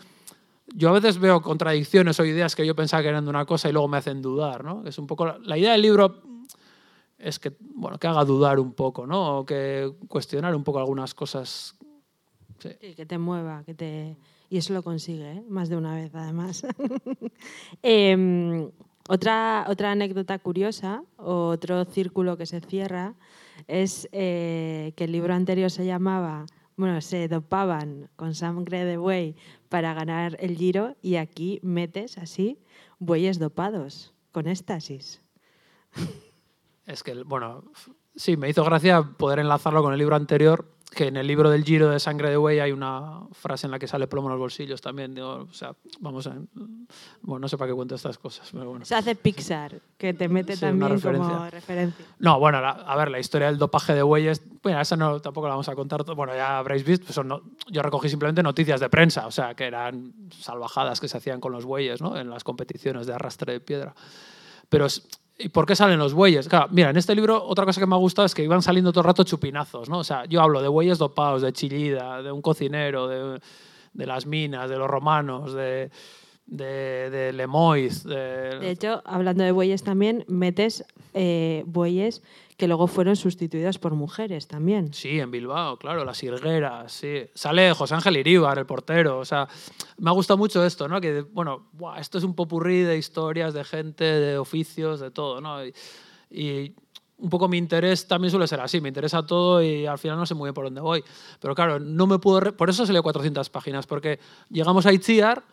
yo a veces veo contradicciones o ideas que yo pensaba que eran de una cosa y luego me hacen dudar, ¿no? Es un poco la, la idea del libro es que bueno que haga dudar un poco, ¿no? O que cuestionar un poco algunas cosas. Sí. Sí, que te mueva, que te... Y eso lo consigue, ¿eh? más de una vez además. Em, otra, otra anécdota curiosa, o otro círculo que se cierra, es eh, que el libro anterior se llamaba, bueno, se dopaban con sangre de buey para ganar el giro y aquí metes así bueyes dopados con éxtasis. Es que, bueno, sí, me hizo gracia poder enlazarlo con el libro anterior, que en el libro del Giro de Sangre de Buey hay una frase en la que sale plomo en los bolsillos también. Digo, o sea, vamos a... Bueno, no sé para qué cuento estas cosas, pero bueno. Se hace Pixar, que te mete Sí, también como referencia. referencia. No, bueno, la- a ver, la historia del dopaje de bueyes, bueno, esa no, tampoco la vamos a contar. Bueno, ya habréis visto, pues son no- yo recogí simplemente noticias de prensa, o sea, que eran salvajadas que se hacían con los bueyes, ¿no? En las competiciones de arrastre de piedra. Pero, ¿y por qué salen los bueyes? Claro, mira, en este libro otra cosa que me ha gustado es que iban saliendo todo el rato chupinazos, ¿no? O sea, yo hablo de bueyes dopados, de chillida, de un cocinero, de, de las minas, de los romanos, de, de, de De hecho, hablando de bueyes también, metes eh, bueyes que luego fueron sustituidos por mujeres también. Sí, en Bilbao, claro, las Irgueras, sí. Sale José Ángel Iríbar, el portero. O sea, me ha gustado mucho esto, ¿no? Que, bueno, esto es un popurrí de historias, de gente, de oficios, de todo, ¿no? Y, un poco mi interés también suele ser así, me interesa todo y al final no sé muy bien por dónde voy. Pero claro, no me puedo... Por eso se lee 400 páginas, porque llegamos a Itziar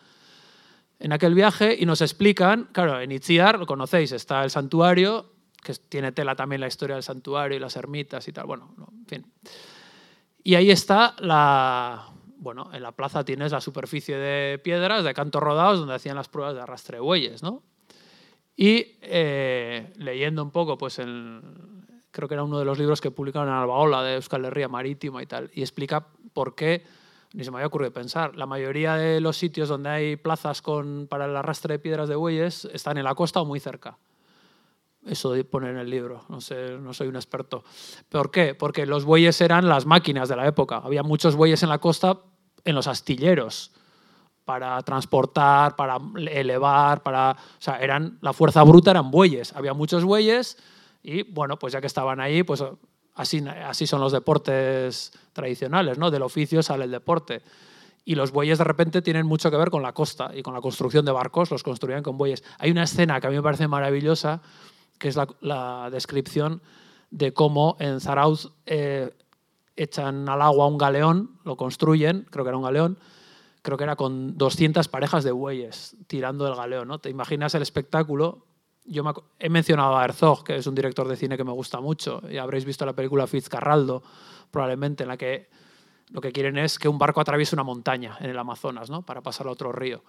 en aquel viaje y nos explican, claro, en Itziar, lo conocéis, está el santuario, que tiene tela también la historia del santuario y las ermitas y tal, bueno, no, en fin. Y ahí está la, bueno, en la plaza tienes la superficie de piedras, de cantos rodados, donde hacían las pruebas de arrastre de bueyes, ¿no? Y eh, leyendo un poco, pues el, creo que era uno de los libros que publicaron en Albaola de Euskal Herria Marítima y tal, y explica por qué, ni se me había ocurrido pensar, la mayoría de los sitios donde hay plazas con, para el arrastre de piedras de bueyes están en la costa o muy cerca. Eso de poner en el libro, no sé, no soy un experto. ¿Por qué? Porque los bueyes eran las máquinas de la época. Había muchos bueyes en la costa, en los astilleros, para transportar, para elevar, para, o sea, eran la fuerza bruta eran bueyes. Había muchos bueyes y bueno, pues ya que estaban ahí, pues así, así son los deportes tradicionales, ¿no? Del oficio sale el deporte. Y los bueyes de repente tienen mucho que ver con la costa y con la construcción de barcos, los construían con bueyes. Hay una escena que a mí me parece maravillosa, que es la, descripción de cómo en Zarauz eh, echan al agua un galeón, lo construyen, creo que era un galeón, creo que era con 200 parejas de bueyes tirando del galeón. ¿no? Te imaginas el espectáculo. Yo he mencionado a Herzog, que es un director de cine que me gusta mucho, y habréis visto la película Fitzcarraldo, probablemente, en la que lo que quieren es que un barco atraviese una montaña en el Amazonas, ¿no? Para pasar a otro río.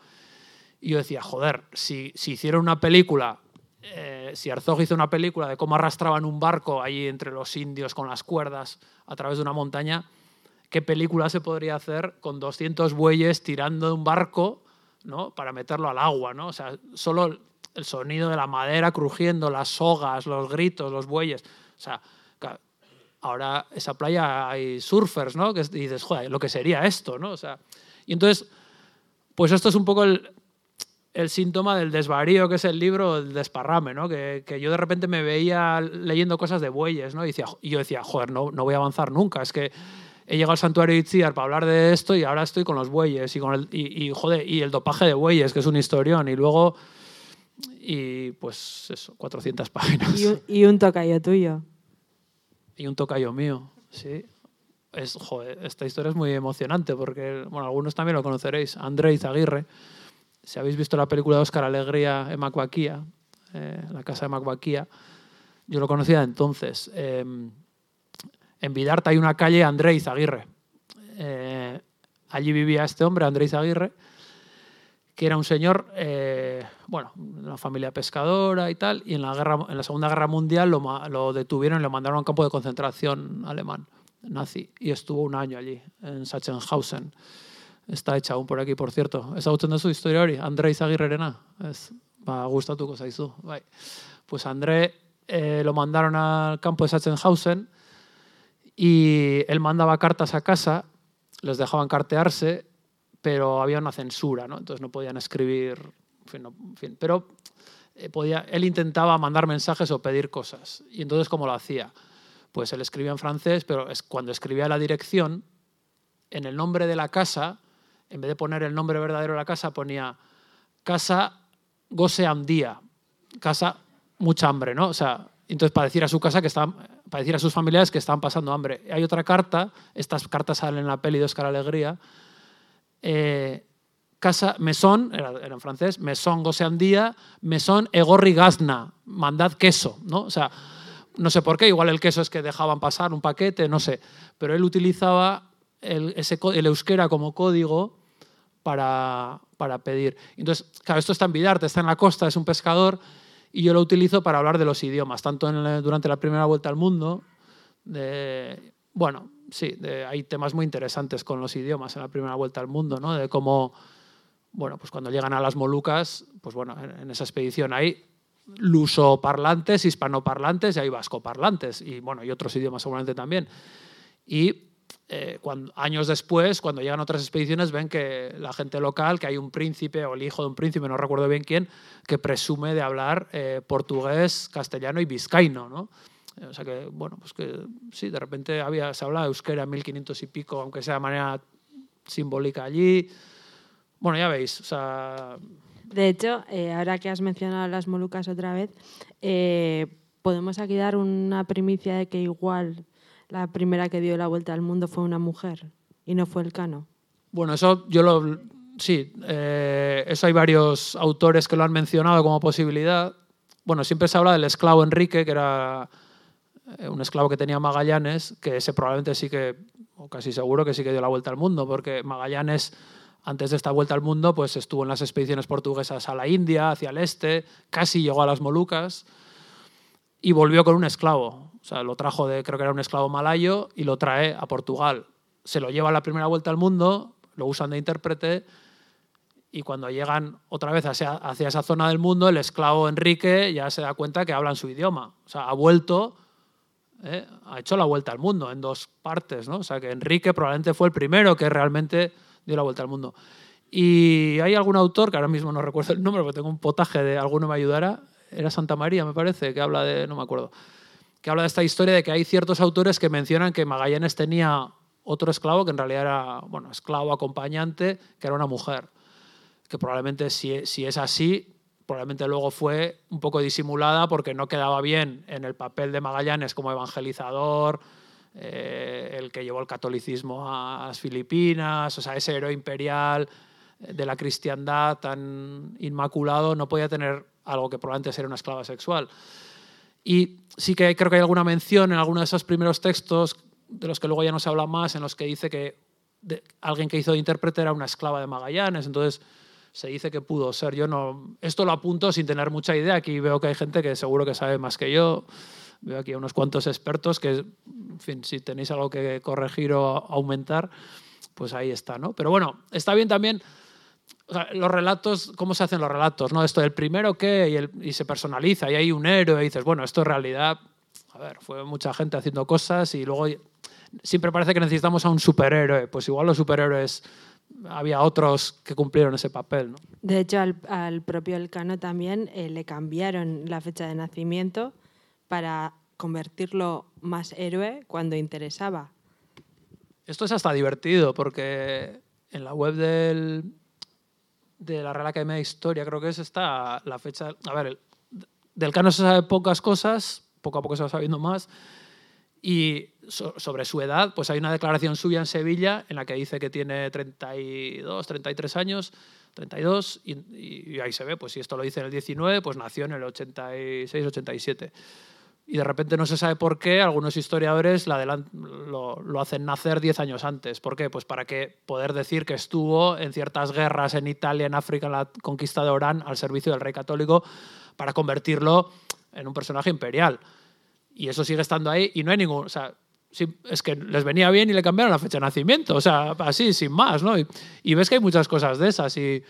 Y yo decía, joder, si, si hicieron una película, eh, si Herzog hizo una película de cómo arrastraban un barco ahí entre los indios con las cuerdas a través de una montaña, ¿qué película se podría hacer con 200 bueyes tirando de un barco ¿no? para meterlo al agua? ¿no? O sea, solo el sonido de la madera crujiendo, las sogas, los gritos, los bueyes. O sea, ahora esa playa hay surfers, ¿no? Que es- dices, joder, lo que sería esto, ¿no? O sea, y entonces, pues esto es un poco el, el síntoma del desvarío que es el libro, el desparrame, ¿no? Que, que yo de repente me veía leyendo cosas de bueyes, ¿no? Y, decía, y yo decía, joder, no, no voy a avanzar nunca, es que he llegado al santuario de Itziar para hablar de esto y ahora estoy con los bueyes y, con el, y, y, joder, y el dopaje de bueyes, que es un historión, y luego, y pues eso, 400 páginas. Y un, y un tocayo tuyo. Y un tocayo mío, sí. Es, joder, esta historia es muy emocionante porque, bueno, algunos también lo conoceréis. André Izaguirre. Si habéis visto la película de Óscar Alegría en Macuaquía, eh, la casa de Macuaquía, yo lo conocía entonces. Eh, en Vidarte hay una calle André Izaguirre. Eh, allí vivía este hombre, Andrés Aguirre, que era un señor, eh, bueno, una familia pescadora y tal, y en la, guerra, en la Segunda Guerra Mundial lo, lo detuvieron y lo mandaron a un campo de concentración alemán, nazi, y estuvo un año allí, en Sachsenhausen. Está hecha aún por aquí, por cierto. ¿Está gustando su historia hoy? Andrés Aguirre Es, va, gusta tu cosa, tú. Pues André eh, lo mandaron al campo de Sachsenhausen y él mandaba cartas a casa, les dejaban cartearse pero había una censura, ¿no? entonces no podían escribir, en fin, pero eh, podía, él intentaba mandar mensajes o pedir cosas. Y entonces, ¿cómo lo hacía? Pues él escribía en francés, pero cuando escribía la dirección, en el nombre de la casa, en vez de poner el nombre verdadero de la casa, ponía casa goce día, casa mucha hambre, ¿no? O sea, entonces para decir a su casa que estaban, para decir a sus familiares que estaban pasando hambre. Hay otra carta, estas cartas salen en la peli de Oscar Alegría, eh, casa, mesón, era, en francés, mesón goseandía, mesón egorri gasna, mandad queso, ¿no? O sea, no sé por qué, igual el queso es que dejaban pasar un paquete, no sé, pero él utilizaba ese, el euskera como código para, para pedir. Entonces, claro, esto está en Vidarte, está en la costa, es un pescador, y yo lo utilizo para hablar de los idiomas, tanto en durante la primera vuelta al mundo, de, bueno, sí, hay temas muy interesantes con los idiomas en la primera vuelta al mundo, ¿no? De cómo, bueno, pues cuando llegan a las Molucas, pues bueno, en, esa expedición hay lusoparlantes, hispanoparlantes y hay vascoparlantes, y bueno, y otros idiomas seguramente también. Y eh, cuando, años después, cuando llegan otras expediciones, ven que la gente local, que hay un príncipe o el hijo de un príncipe, no recuerdo bien quién, que presume de hablar eh, portugués, castellano y vizcaíno, ¿no? O sea que, bueno, pues que sí, de repente había, se hablaba de euskera 1500 y pico, aunque sea de manera simbólica allí. Bueno, ya veis, o sea... De hecho, eh, ahora que has mencionado las Molucas otra vez, eh, podemos aquí dar una primicia de que igual la primera que dio la vuelta al mundo fue una mujer y no fue el Cano. Bueno, eso yo lo... Sí, eh, eso hay varios autores que lo han mencionado como posibilidad. Bueno, siempre se habla del esclavo Enrique, que era eh, un esclavo que tenía Magallanes, que ese probablemente sí que, o casi seguro que sí que dio la vuelta al mundo, porque Magallanes, antes de esta vuelta al mundo, pues estuvo en las expediciones portuguesas a la India, hacia el este, casi llegó a las Molucas y volvió con un esclavo. O sea, lo trajo de, creo que era un esclavo malayo, y lo trae a Portugal. Se lo lleva a la primera vuelta al mundo, lo usan de intérprete, y cuando llegan otra vez hacia, hacia, esa zona del mundo, el esclavo Enrique ya se da cuenta que hablan su idioma. O sea, ha vuelto ¿eh? ha hecho la vuelta al mundo en dos partes, ¿no? O sea que Enrique probablemente fue el primero que realmente dio la vuelta al mundo. Y hay algún autor, que ahora mismo no recuerdo el nombre, porque tengo un potaje de alguno me ayudara, era Santa María, me parece, que habla de, no me acuerdo, que habla de esta historia de que hay ciertos autores que mencionan que Magallanes tenía otro esclavo que en realidad era, bueno, esclavo acompañante, que era una mujer. Que probablemente si, si es así, probablemente luego fue un poco disimulada porque no quedaba bien en el papel de Magallanes como evangelizador, eh, el que llevó el catolicismo a las Filipinas, o sea, ese héroe imperial de la cristiandad tan inmaculado no podía tener algo que probablemente era una esclava sexual. Y sí que creo que hay alguna mención en alguno de esos primeros textos, de los que luego ya no se habla más, en los que dice que alguien que hizo de intérprete era una esclava de Magallanes. Entonces, se dice que pudo ser. Yo no, esto lo apunto sin tener mucha idea. Aquí veo que hay gente que seguro que sabe más que yo. Veo aquí a unos cuantos expertos que, en fin, si tenéis algo que corregir o aumentar, pues ahí está, ¿no? Pero bueno, está bien también los relatos, cómo se hacen los relatos, ¿no? Esto del primero qué y, y se personaliza y hay un héroe y dices, bueno, esto en realidad, a ver, fue mucha gente haciendo cosas y luego siempre parece que necesitamos a un superhéroe. Pues igual los superhéroes había otros que cumplieron ese papel. ¿no? De hecho, al, propio Elcano también eh, le cambiaron la fecha de nacimiento para convertirlo más héroe cuando interesaba. Esto es hasta divertido porque en la web del, de la Real Academia de Historia creo que es está la fecha... A ver, del Cano se sabe pocas cosas, poco a poco se va sabiendo más, y sobre su edad, pues hay una declaración suya en Sevilla en la que dice que tiene 32, 33 años, 32, y, ahí se ve, pues si esto lo dice en el 19, pues nació en el 86, 87. Y de repente no se sabe por qué algunos historiadores lo, hacen nacer 10 años antes. ¿Por qué? Pues para que poder decir que estuvo en ciertas guerras en Italia, en África, en la conquista de Orán, al servicio del rey católico, para convertirlo en un personaje imperial. Y eso sigue estando ahí y no hay ningún... es que les venía bien y le cambiaron la fecha de nacimiento. O sea, así, sin más, ¿no? Y, y ves que hay muchas cosas de esas. Y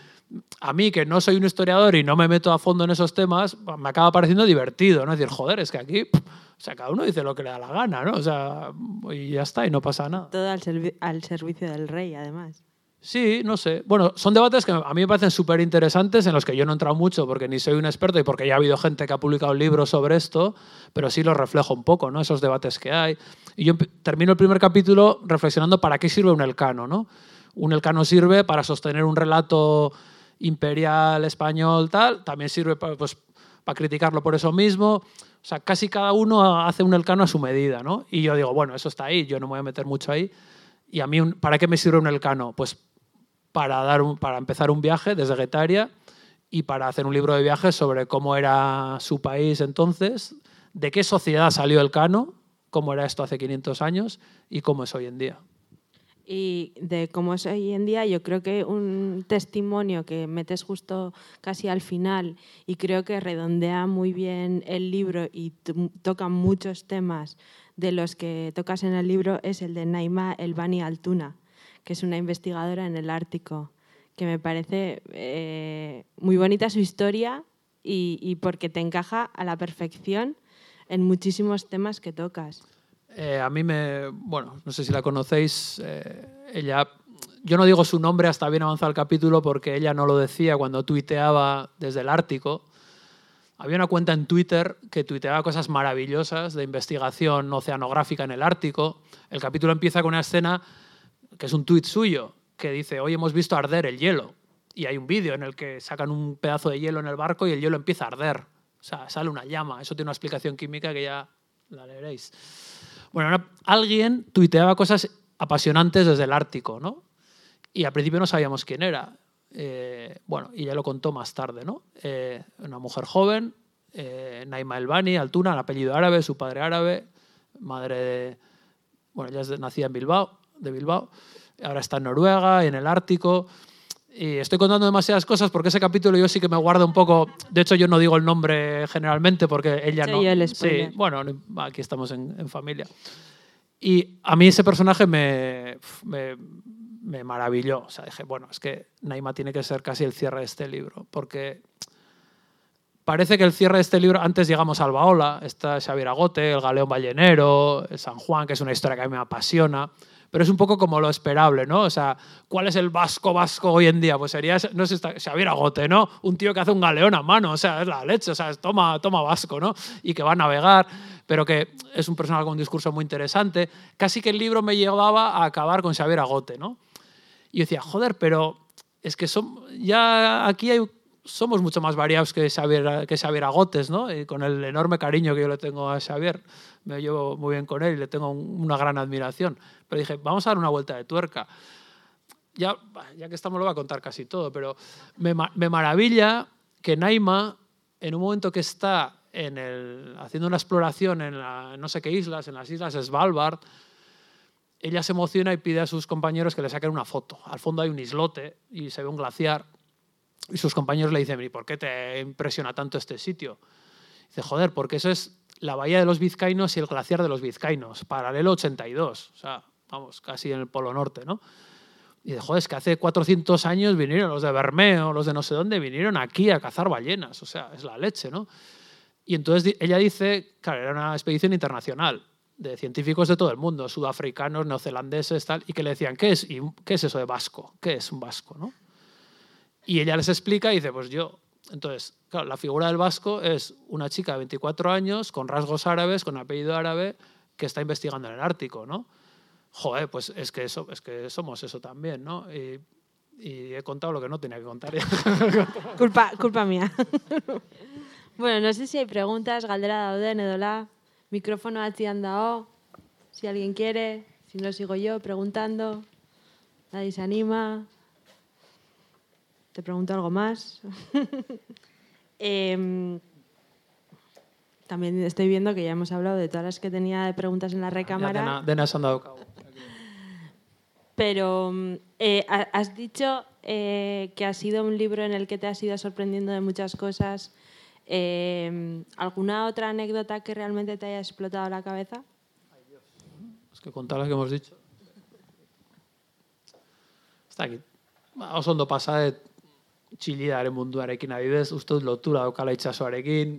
a mí, que no soy un historiador y no me meto a fondo en esos temas, me acaba pareciendo divertido, ¿no? Es decir, joder, es que aquí... O sea, cada uno dice lo que le da la gana, ¿no? O sea, y ya está, y no pasa nada. Todo al, servi- al servicio del rey, además. Sí, no sé. Bueno, son debates que a mí me parecen súper interesantes, en los que yo no he entrado mucho porque ni soy un experto y porque ya ha habido gente que ha publicado libros sobre esto, pero sí los reflejo un poco, ¿no? Esos debates que hay. Y yo termino el primer capítulo reflexionando para qué sirve un elcano, ¿no? Un elcano sirve para sostener un relato imperial español, tal, también sirve para, pues, para criticarlo por eso mismo. O sea, casi cada uno hace un elcano a su medida, ¿no? Y yo digo, bueno, eso está ahí, yo no me voy a meter mucho ahí. Y a mí, ¿para qué me sirve un elcano? Pues para, dar para empezar un viaje desde Guetaria y para hacer un libro de viajes sobre cómo era su país entonces, de qué sociedad salió el cano, cómo era esto hace 500 años y cómo es hoy en día. Y de cómo es hoy en día, yo creo que un testimonio que metes justo casi al final y creo que redondea muy bien el libro y toca muchos temas de los que tocas en el libro es el de Naima Elbani Altuna, que es una investigadora en el Ártico, que me parece eh, muy bonita su historia y, y porque te encaja a la perfección en muchísimos temas que tocas. Eh, a mí me, bueno, no sé si la conocéis, eh, ella, yo no digo su nombre hasta bien avanzado el capítulo porque ella no lo decía cuando tuiteaba desde el Ártico. Había una cuenta en Twitter que tuiteaba cosas maravillosas de investigación oceanográfica en el Ártico. El capítulo empieza con una escena que es un tuit suyo, que dice, hoy hemos visto arder el hielo. Y hay un vídeo en el que sacan un pedazo de hielo en el barco y el hielo empieza a arder. O sea, sale una llama. Eso tiene una explicación química que ya la leeréis. Bueno, ahora, alguien tuiteaba cosas apasionantes desde el Ártico, ¿no? Y al principio no sabíamos quién era. Eh, bueno, y ya lo contó más tarde, ¿no? Eh, una mujer joven, eh, Naima Elbani, Altuna, el apellido árabe, su padre árabe, madre de... Bueno, ella es de- nacida en Bilbao, de Bilbao, ahora está en Noruega, en el Ártico. Y estoy contando demasiadas cosas porque ese capítulo yo sí que me guardo un poco. De hecho, yo no digo el nombre generalmente porque ella Soy no. sí, bueno, no- aquí estamos en, en familia. Y a mí ese personaje me, me, me maravilló. O sea, dije, bueno, es que Naima tiene que ser casi el cierre de este libro, porque parece que el cierre de este libro, antes llegamos a Albaola, está Xavier Agote, el Galeón Ballenero, el San Juan, que es una historia que a mí me apasiona, pero es un poco como lo esperable, ¿no? O sea, ¿cuál es el vasco vasco hoy en día? Pues sería, no sé, Xavier Agote, ¿no? Un tío que hace un galeón a mano, o sea, es la leche, o sea, es toma, toma vasco, ¿no? Y que va a navegar, pero que es un personaje con un discurso muy interesante. Casi que el libro me llevaba a acabar con Xavier Agote, ¿no? Y yo decía, joder, pero es que som- ya aquí hay- somos mucho más variados que Xavier, que Xavier Agotes, ¿no? Y con el enorme cariño que yo le tengo a Xavier, me llevo muy bien con él y le tengo un- una gran admiración. Pero dije, vamos a dar una vuelta de tuerca. Ya, ya que estamos, lo voy a contar casi todo, pero me, me maravilla que Naima, en un momento que está en el, haciendo una exploración en la- no sé qué islas, en las islas Svalbard, ella se emociona y pide a sus compañeros que le saquen una foto. Al fondo hay un islote y se ve un glaciar. Y sus compañeros le dicen, ¿y por qué te impresiona tanto este sitio? Dice, joder, porque eso es la bahía de los vizcaínos y el glaciar de los vizcaínos, paralelo 82, o sea, vamos, casi en el Polo Norte, ¿no? Y dice, joder, es que hace 400 años vinieron los de Bermeo, los de no sé dónde, vinieron aquí a cazar ballenas, o sea, es la leche, ¿no? Y entonces ella dice, claro, era una expedición internacional de científicos de todo el mundo, sudafricanos, neozelandeses, tal, y que le decían, ¿qué es, y, ¿qué es eso de vasco? ¿Qué es un vasco? ¿no? Y ella les explica y dice, pues yo. Entonces, claro, la figura del vasco es una chica de 24 años, con rasgos árabes, con apellido árabe, que está investigando en el Ártico, ¿no? Joder, pues es que, eso, es que somos eso también, ¿no? Y, y he contado lo que no tenía que contar. Culpa, culpa mía. bueno, no sé si hay preguntas, galdera dauden edola, micrófono atzian dao, si alguien quiere, si no sigo yo preguntando, nadie se anima. Te pregunto algo más. Em, también estoy viendo que ya hemos hablado de todas las que tenía de preguntas en la recámara. dena, dena esan daukagu. Pero mm, eh, ha- has dicho eh, que ha sido un libro en el que te has ido sorprendiendo de muchas cosas. Eh, ¿Alguna otra anécdota que realmente te haya explotado la cabeza? Es que contar las que hemos dicho. Dakit. Ba, oso ondo pasadet txilidaren munduarekin adibidez, uste dut lotura daukala itxasoarekin.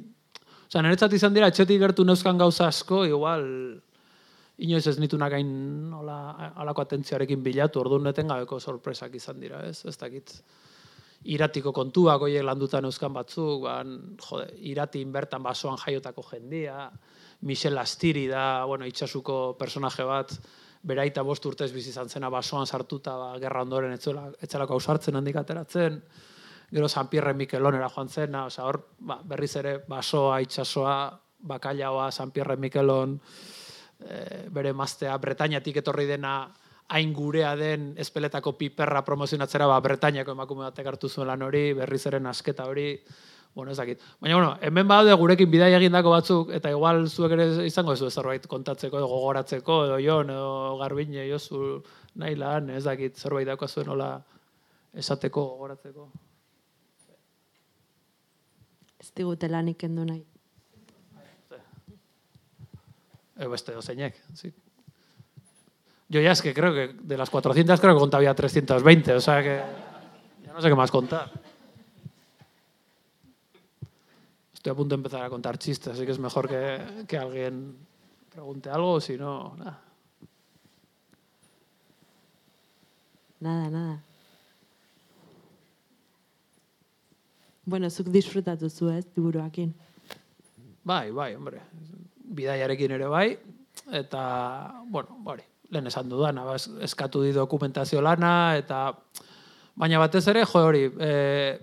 Osea, niretzat izan dira, etxetik gertu neuzkan gauza asko, igual, inoiz ez nitunak hain nola, alako atentzioarekin bilatu, orduan neten gabeko sorpresak izan dira, ez? Ez dakit. Iratiko kontuak, oiek landutan euskan batzuk, ban, jode, iratin bertan basoan jaiotako jendia, Michel Astiri da, bueno, itxasuko personaje bat, beraita bost urtez bizi izan zena basoan sartuta, ba, gerra ondoren etzuela, etzelako ausartzen handik ateratzen, gero San Pierre Mikelonera joan zena, osea, hor, ba, berriz ere basoa, itxasoa, bakailaoa, San Pierre Mikelon, eh, bere maztea, Bretañatik etorri dena hain gurea den espeletako piperra promozionatzera, ba, Bretañako emakume batek hartu zuen lan hori, berriz eren asketa hori, bueno, ez dakit. Baina, bueno, hemen badaude gurekin bidai egindako batzuk, eta igual zuek ere izango ez zerbait kontatzeko, edo gogoratzeko, edo jon, edo garbine, jozu, nahi lan, ez dakit, zerbait dauka zuen hola esateko, gogoratzeko. Ez digute lanik kendu nahi. Eh, beste dozeinek, sí. Yo ya es que creo que de las 400 creo que contaba ya 320, o sea que ya no sé qué más contar. Estoy a punto de empezar a contar chistes, así que es mejor que, que alguien pregunte algo, si no, nada. Nada, nada. Bueno, zuk disfrutatu zu ez, liburuakin. Bai, bai, hombre. Bidaiarekin ere bai, eta, bueno, hori, lehen esan dudana, ba, es- eskatu di dokumentazio lana, eta, baina batez ere, jo hori, e,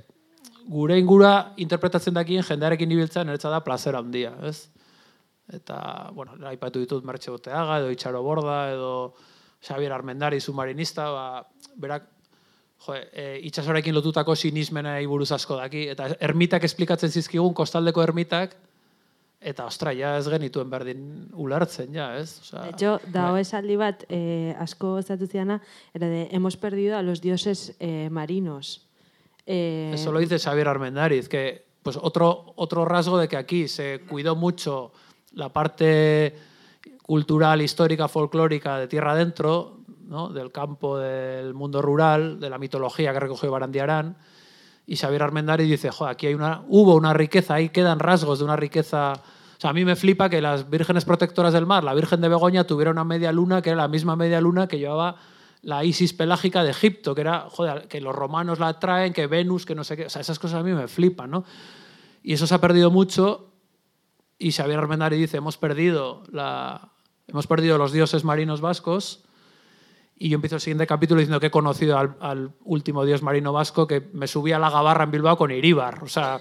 gure ingura interpretatzen dakien jendearekin ibiltzen eretza da plazera handia, ez? Eta, bueno, aipatu ditut Mertxe Boteaga, edo Itxaro Borda, edo Xavier Armendari, submarinista, ba, berak, jo, e, itxasorekin lotutako sinismenei buruz asko daki, eta ermitak esplikatzen zizkigun, kostaldeko ermitak, eta ostra, ja ez genituen berdin ulertzen, ja, ez? Osea, De hecho, dago esaldi bat eh, asko gozatu ziana, era de hemos perdido a los dioses eh, marinos. Eh, Eso lo dice Xavier Armendariz, que pues otro, otro rasgo de que aquí se cuidó mucho la parte cultural, histórica, folclórica de tierra adentro, ¿no? del campo, del mundo rural, de la mitología que recogió Barandiarán. Y Xavier Armendariz dice, joder, aquí hay una, hubo una riqueza, ahí quedan rasgos de una riqueza... O sea, a mí me flipa que las vírgenes protectoras del mar, la Virgen de Begoña, tuviera una media luna que era la misma media luna que llevaba la Isis pelágica de Egipto, que era, joder, que los romanos la traen, que Venus, que no sé qué. O sea, esas cosas a mí me flipan, ¿no? Y eso se ha perdido mucho. Y Xavier Armendari dice, hemos perdido, la, hemos perdido los dioses marinos vascos. Y yo empiezo el siguiente capítulo diciendo que he conocido al, al último dios marino vasco, que me subí a la gabarra en Bilbao con Iríbar. O sea,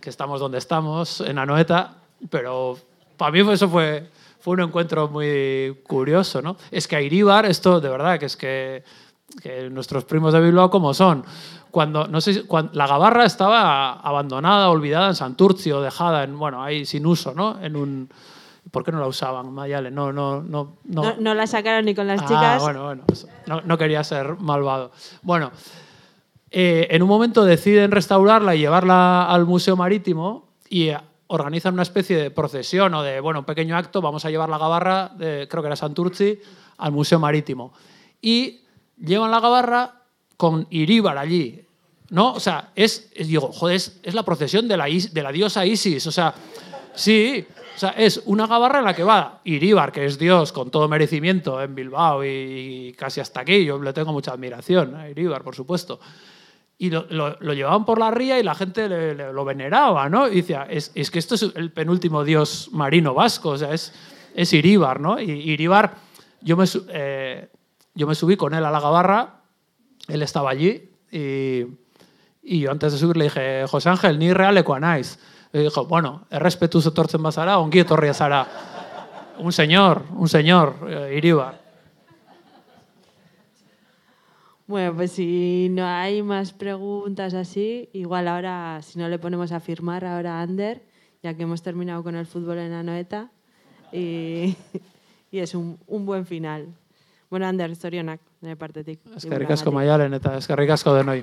que estamos donde estamos, en Anoeta, pero para mí eso fue, fue un encuentro muy curioso, ¿no? Es que a Iríbar, esto de verdad, que es que, que nuestros primos de Bilbao como son, cuando, no sé, si- cuan- la gabarra estaba abandonada, olvidada en Santurcio, dejada en, bueno, ahí sin uso, ¿no? En un, ¿por qué no la usaban, Mayale? No, no, no, no. no, no la sacaron ni con las Ah, chicas. bueno, bueno, eso. no, no quería ser malvado. Bueno, eh, en un momento deciden restaurarla y llevarla al Museo Marítimo y eh, organizan una especie de procesión o de, bueno, un pequeño acto, vamos a llevar la gabarra, de, creo que era Santurci, al Museo Marítimo. Y llevan la gabarra con Iríbar allí, ¿no? O sea, es, es- digo, joder, es, es la procesión de la, is- de la diosa Isis, o sea, sí, o sea, es una gabarra en la que va Iríbar, que es Dios con todo merecimiento en Bilbao y, casi hasta aquí, yo le tengo mucha admiración a Iríbar, por supuesto. Y lo, llevaban por la ría y la gente lo veneraba, ¿no? Y decía, es, es que esto es el penúltimo dios marino vasco, o sea, es, es Iríbar, ¿no? Y Iríbar, yo me, eh, yo me subí con él a la gabarra, él estaba allí y, y yo antes de subir le dije, José Ángel, ni realekoa naiz. Y dijo, bueno, errespetuz etortzen bazara, ongi etorria zara. Un señor, un señor, eh, Iríbar. Bueno, pues si no hay más preguntas así, igual ahora, si no le ponemos a firmar ahora a Ander, ya que hemos terminado con el fútbol en Anoeta y, y es un, un buen final. Bueno, Ander, zorionak, nire partetik. Eskerrik asko maialen eta eskerrik asko denoi.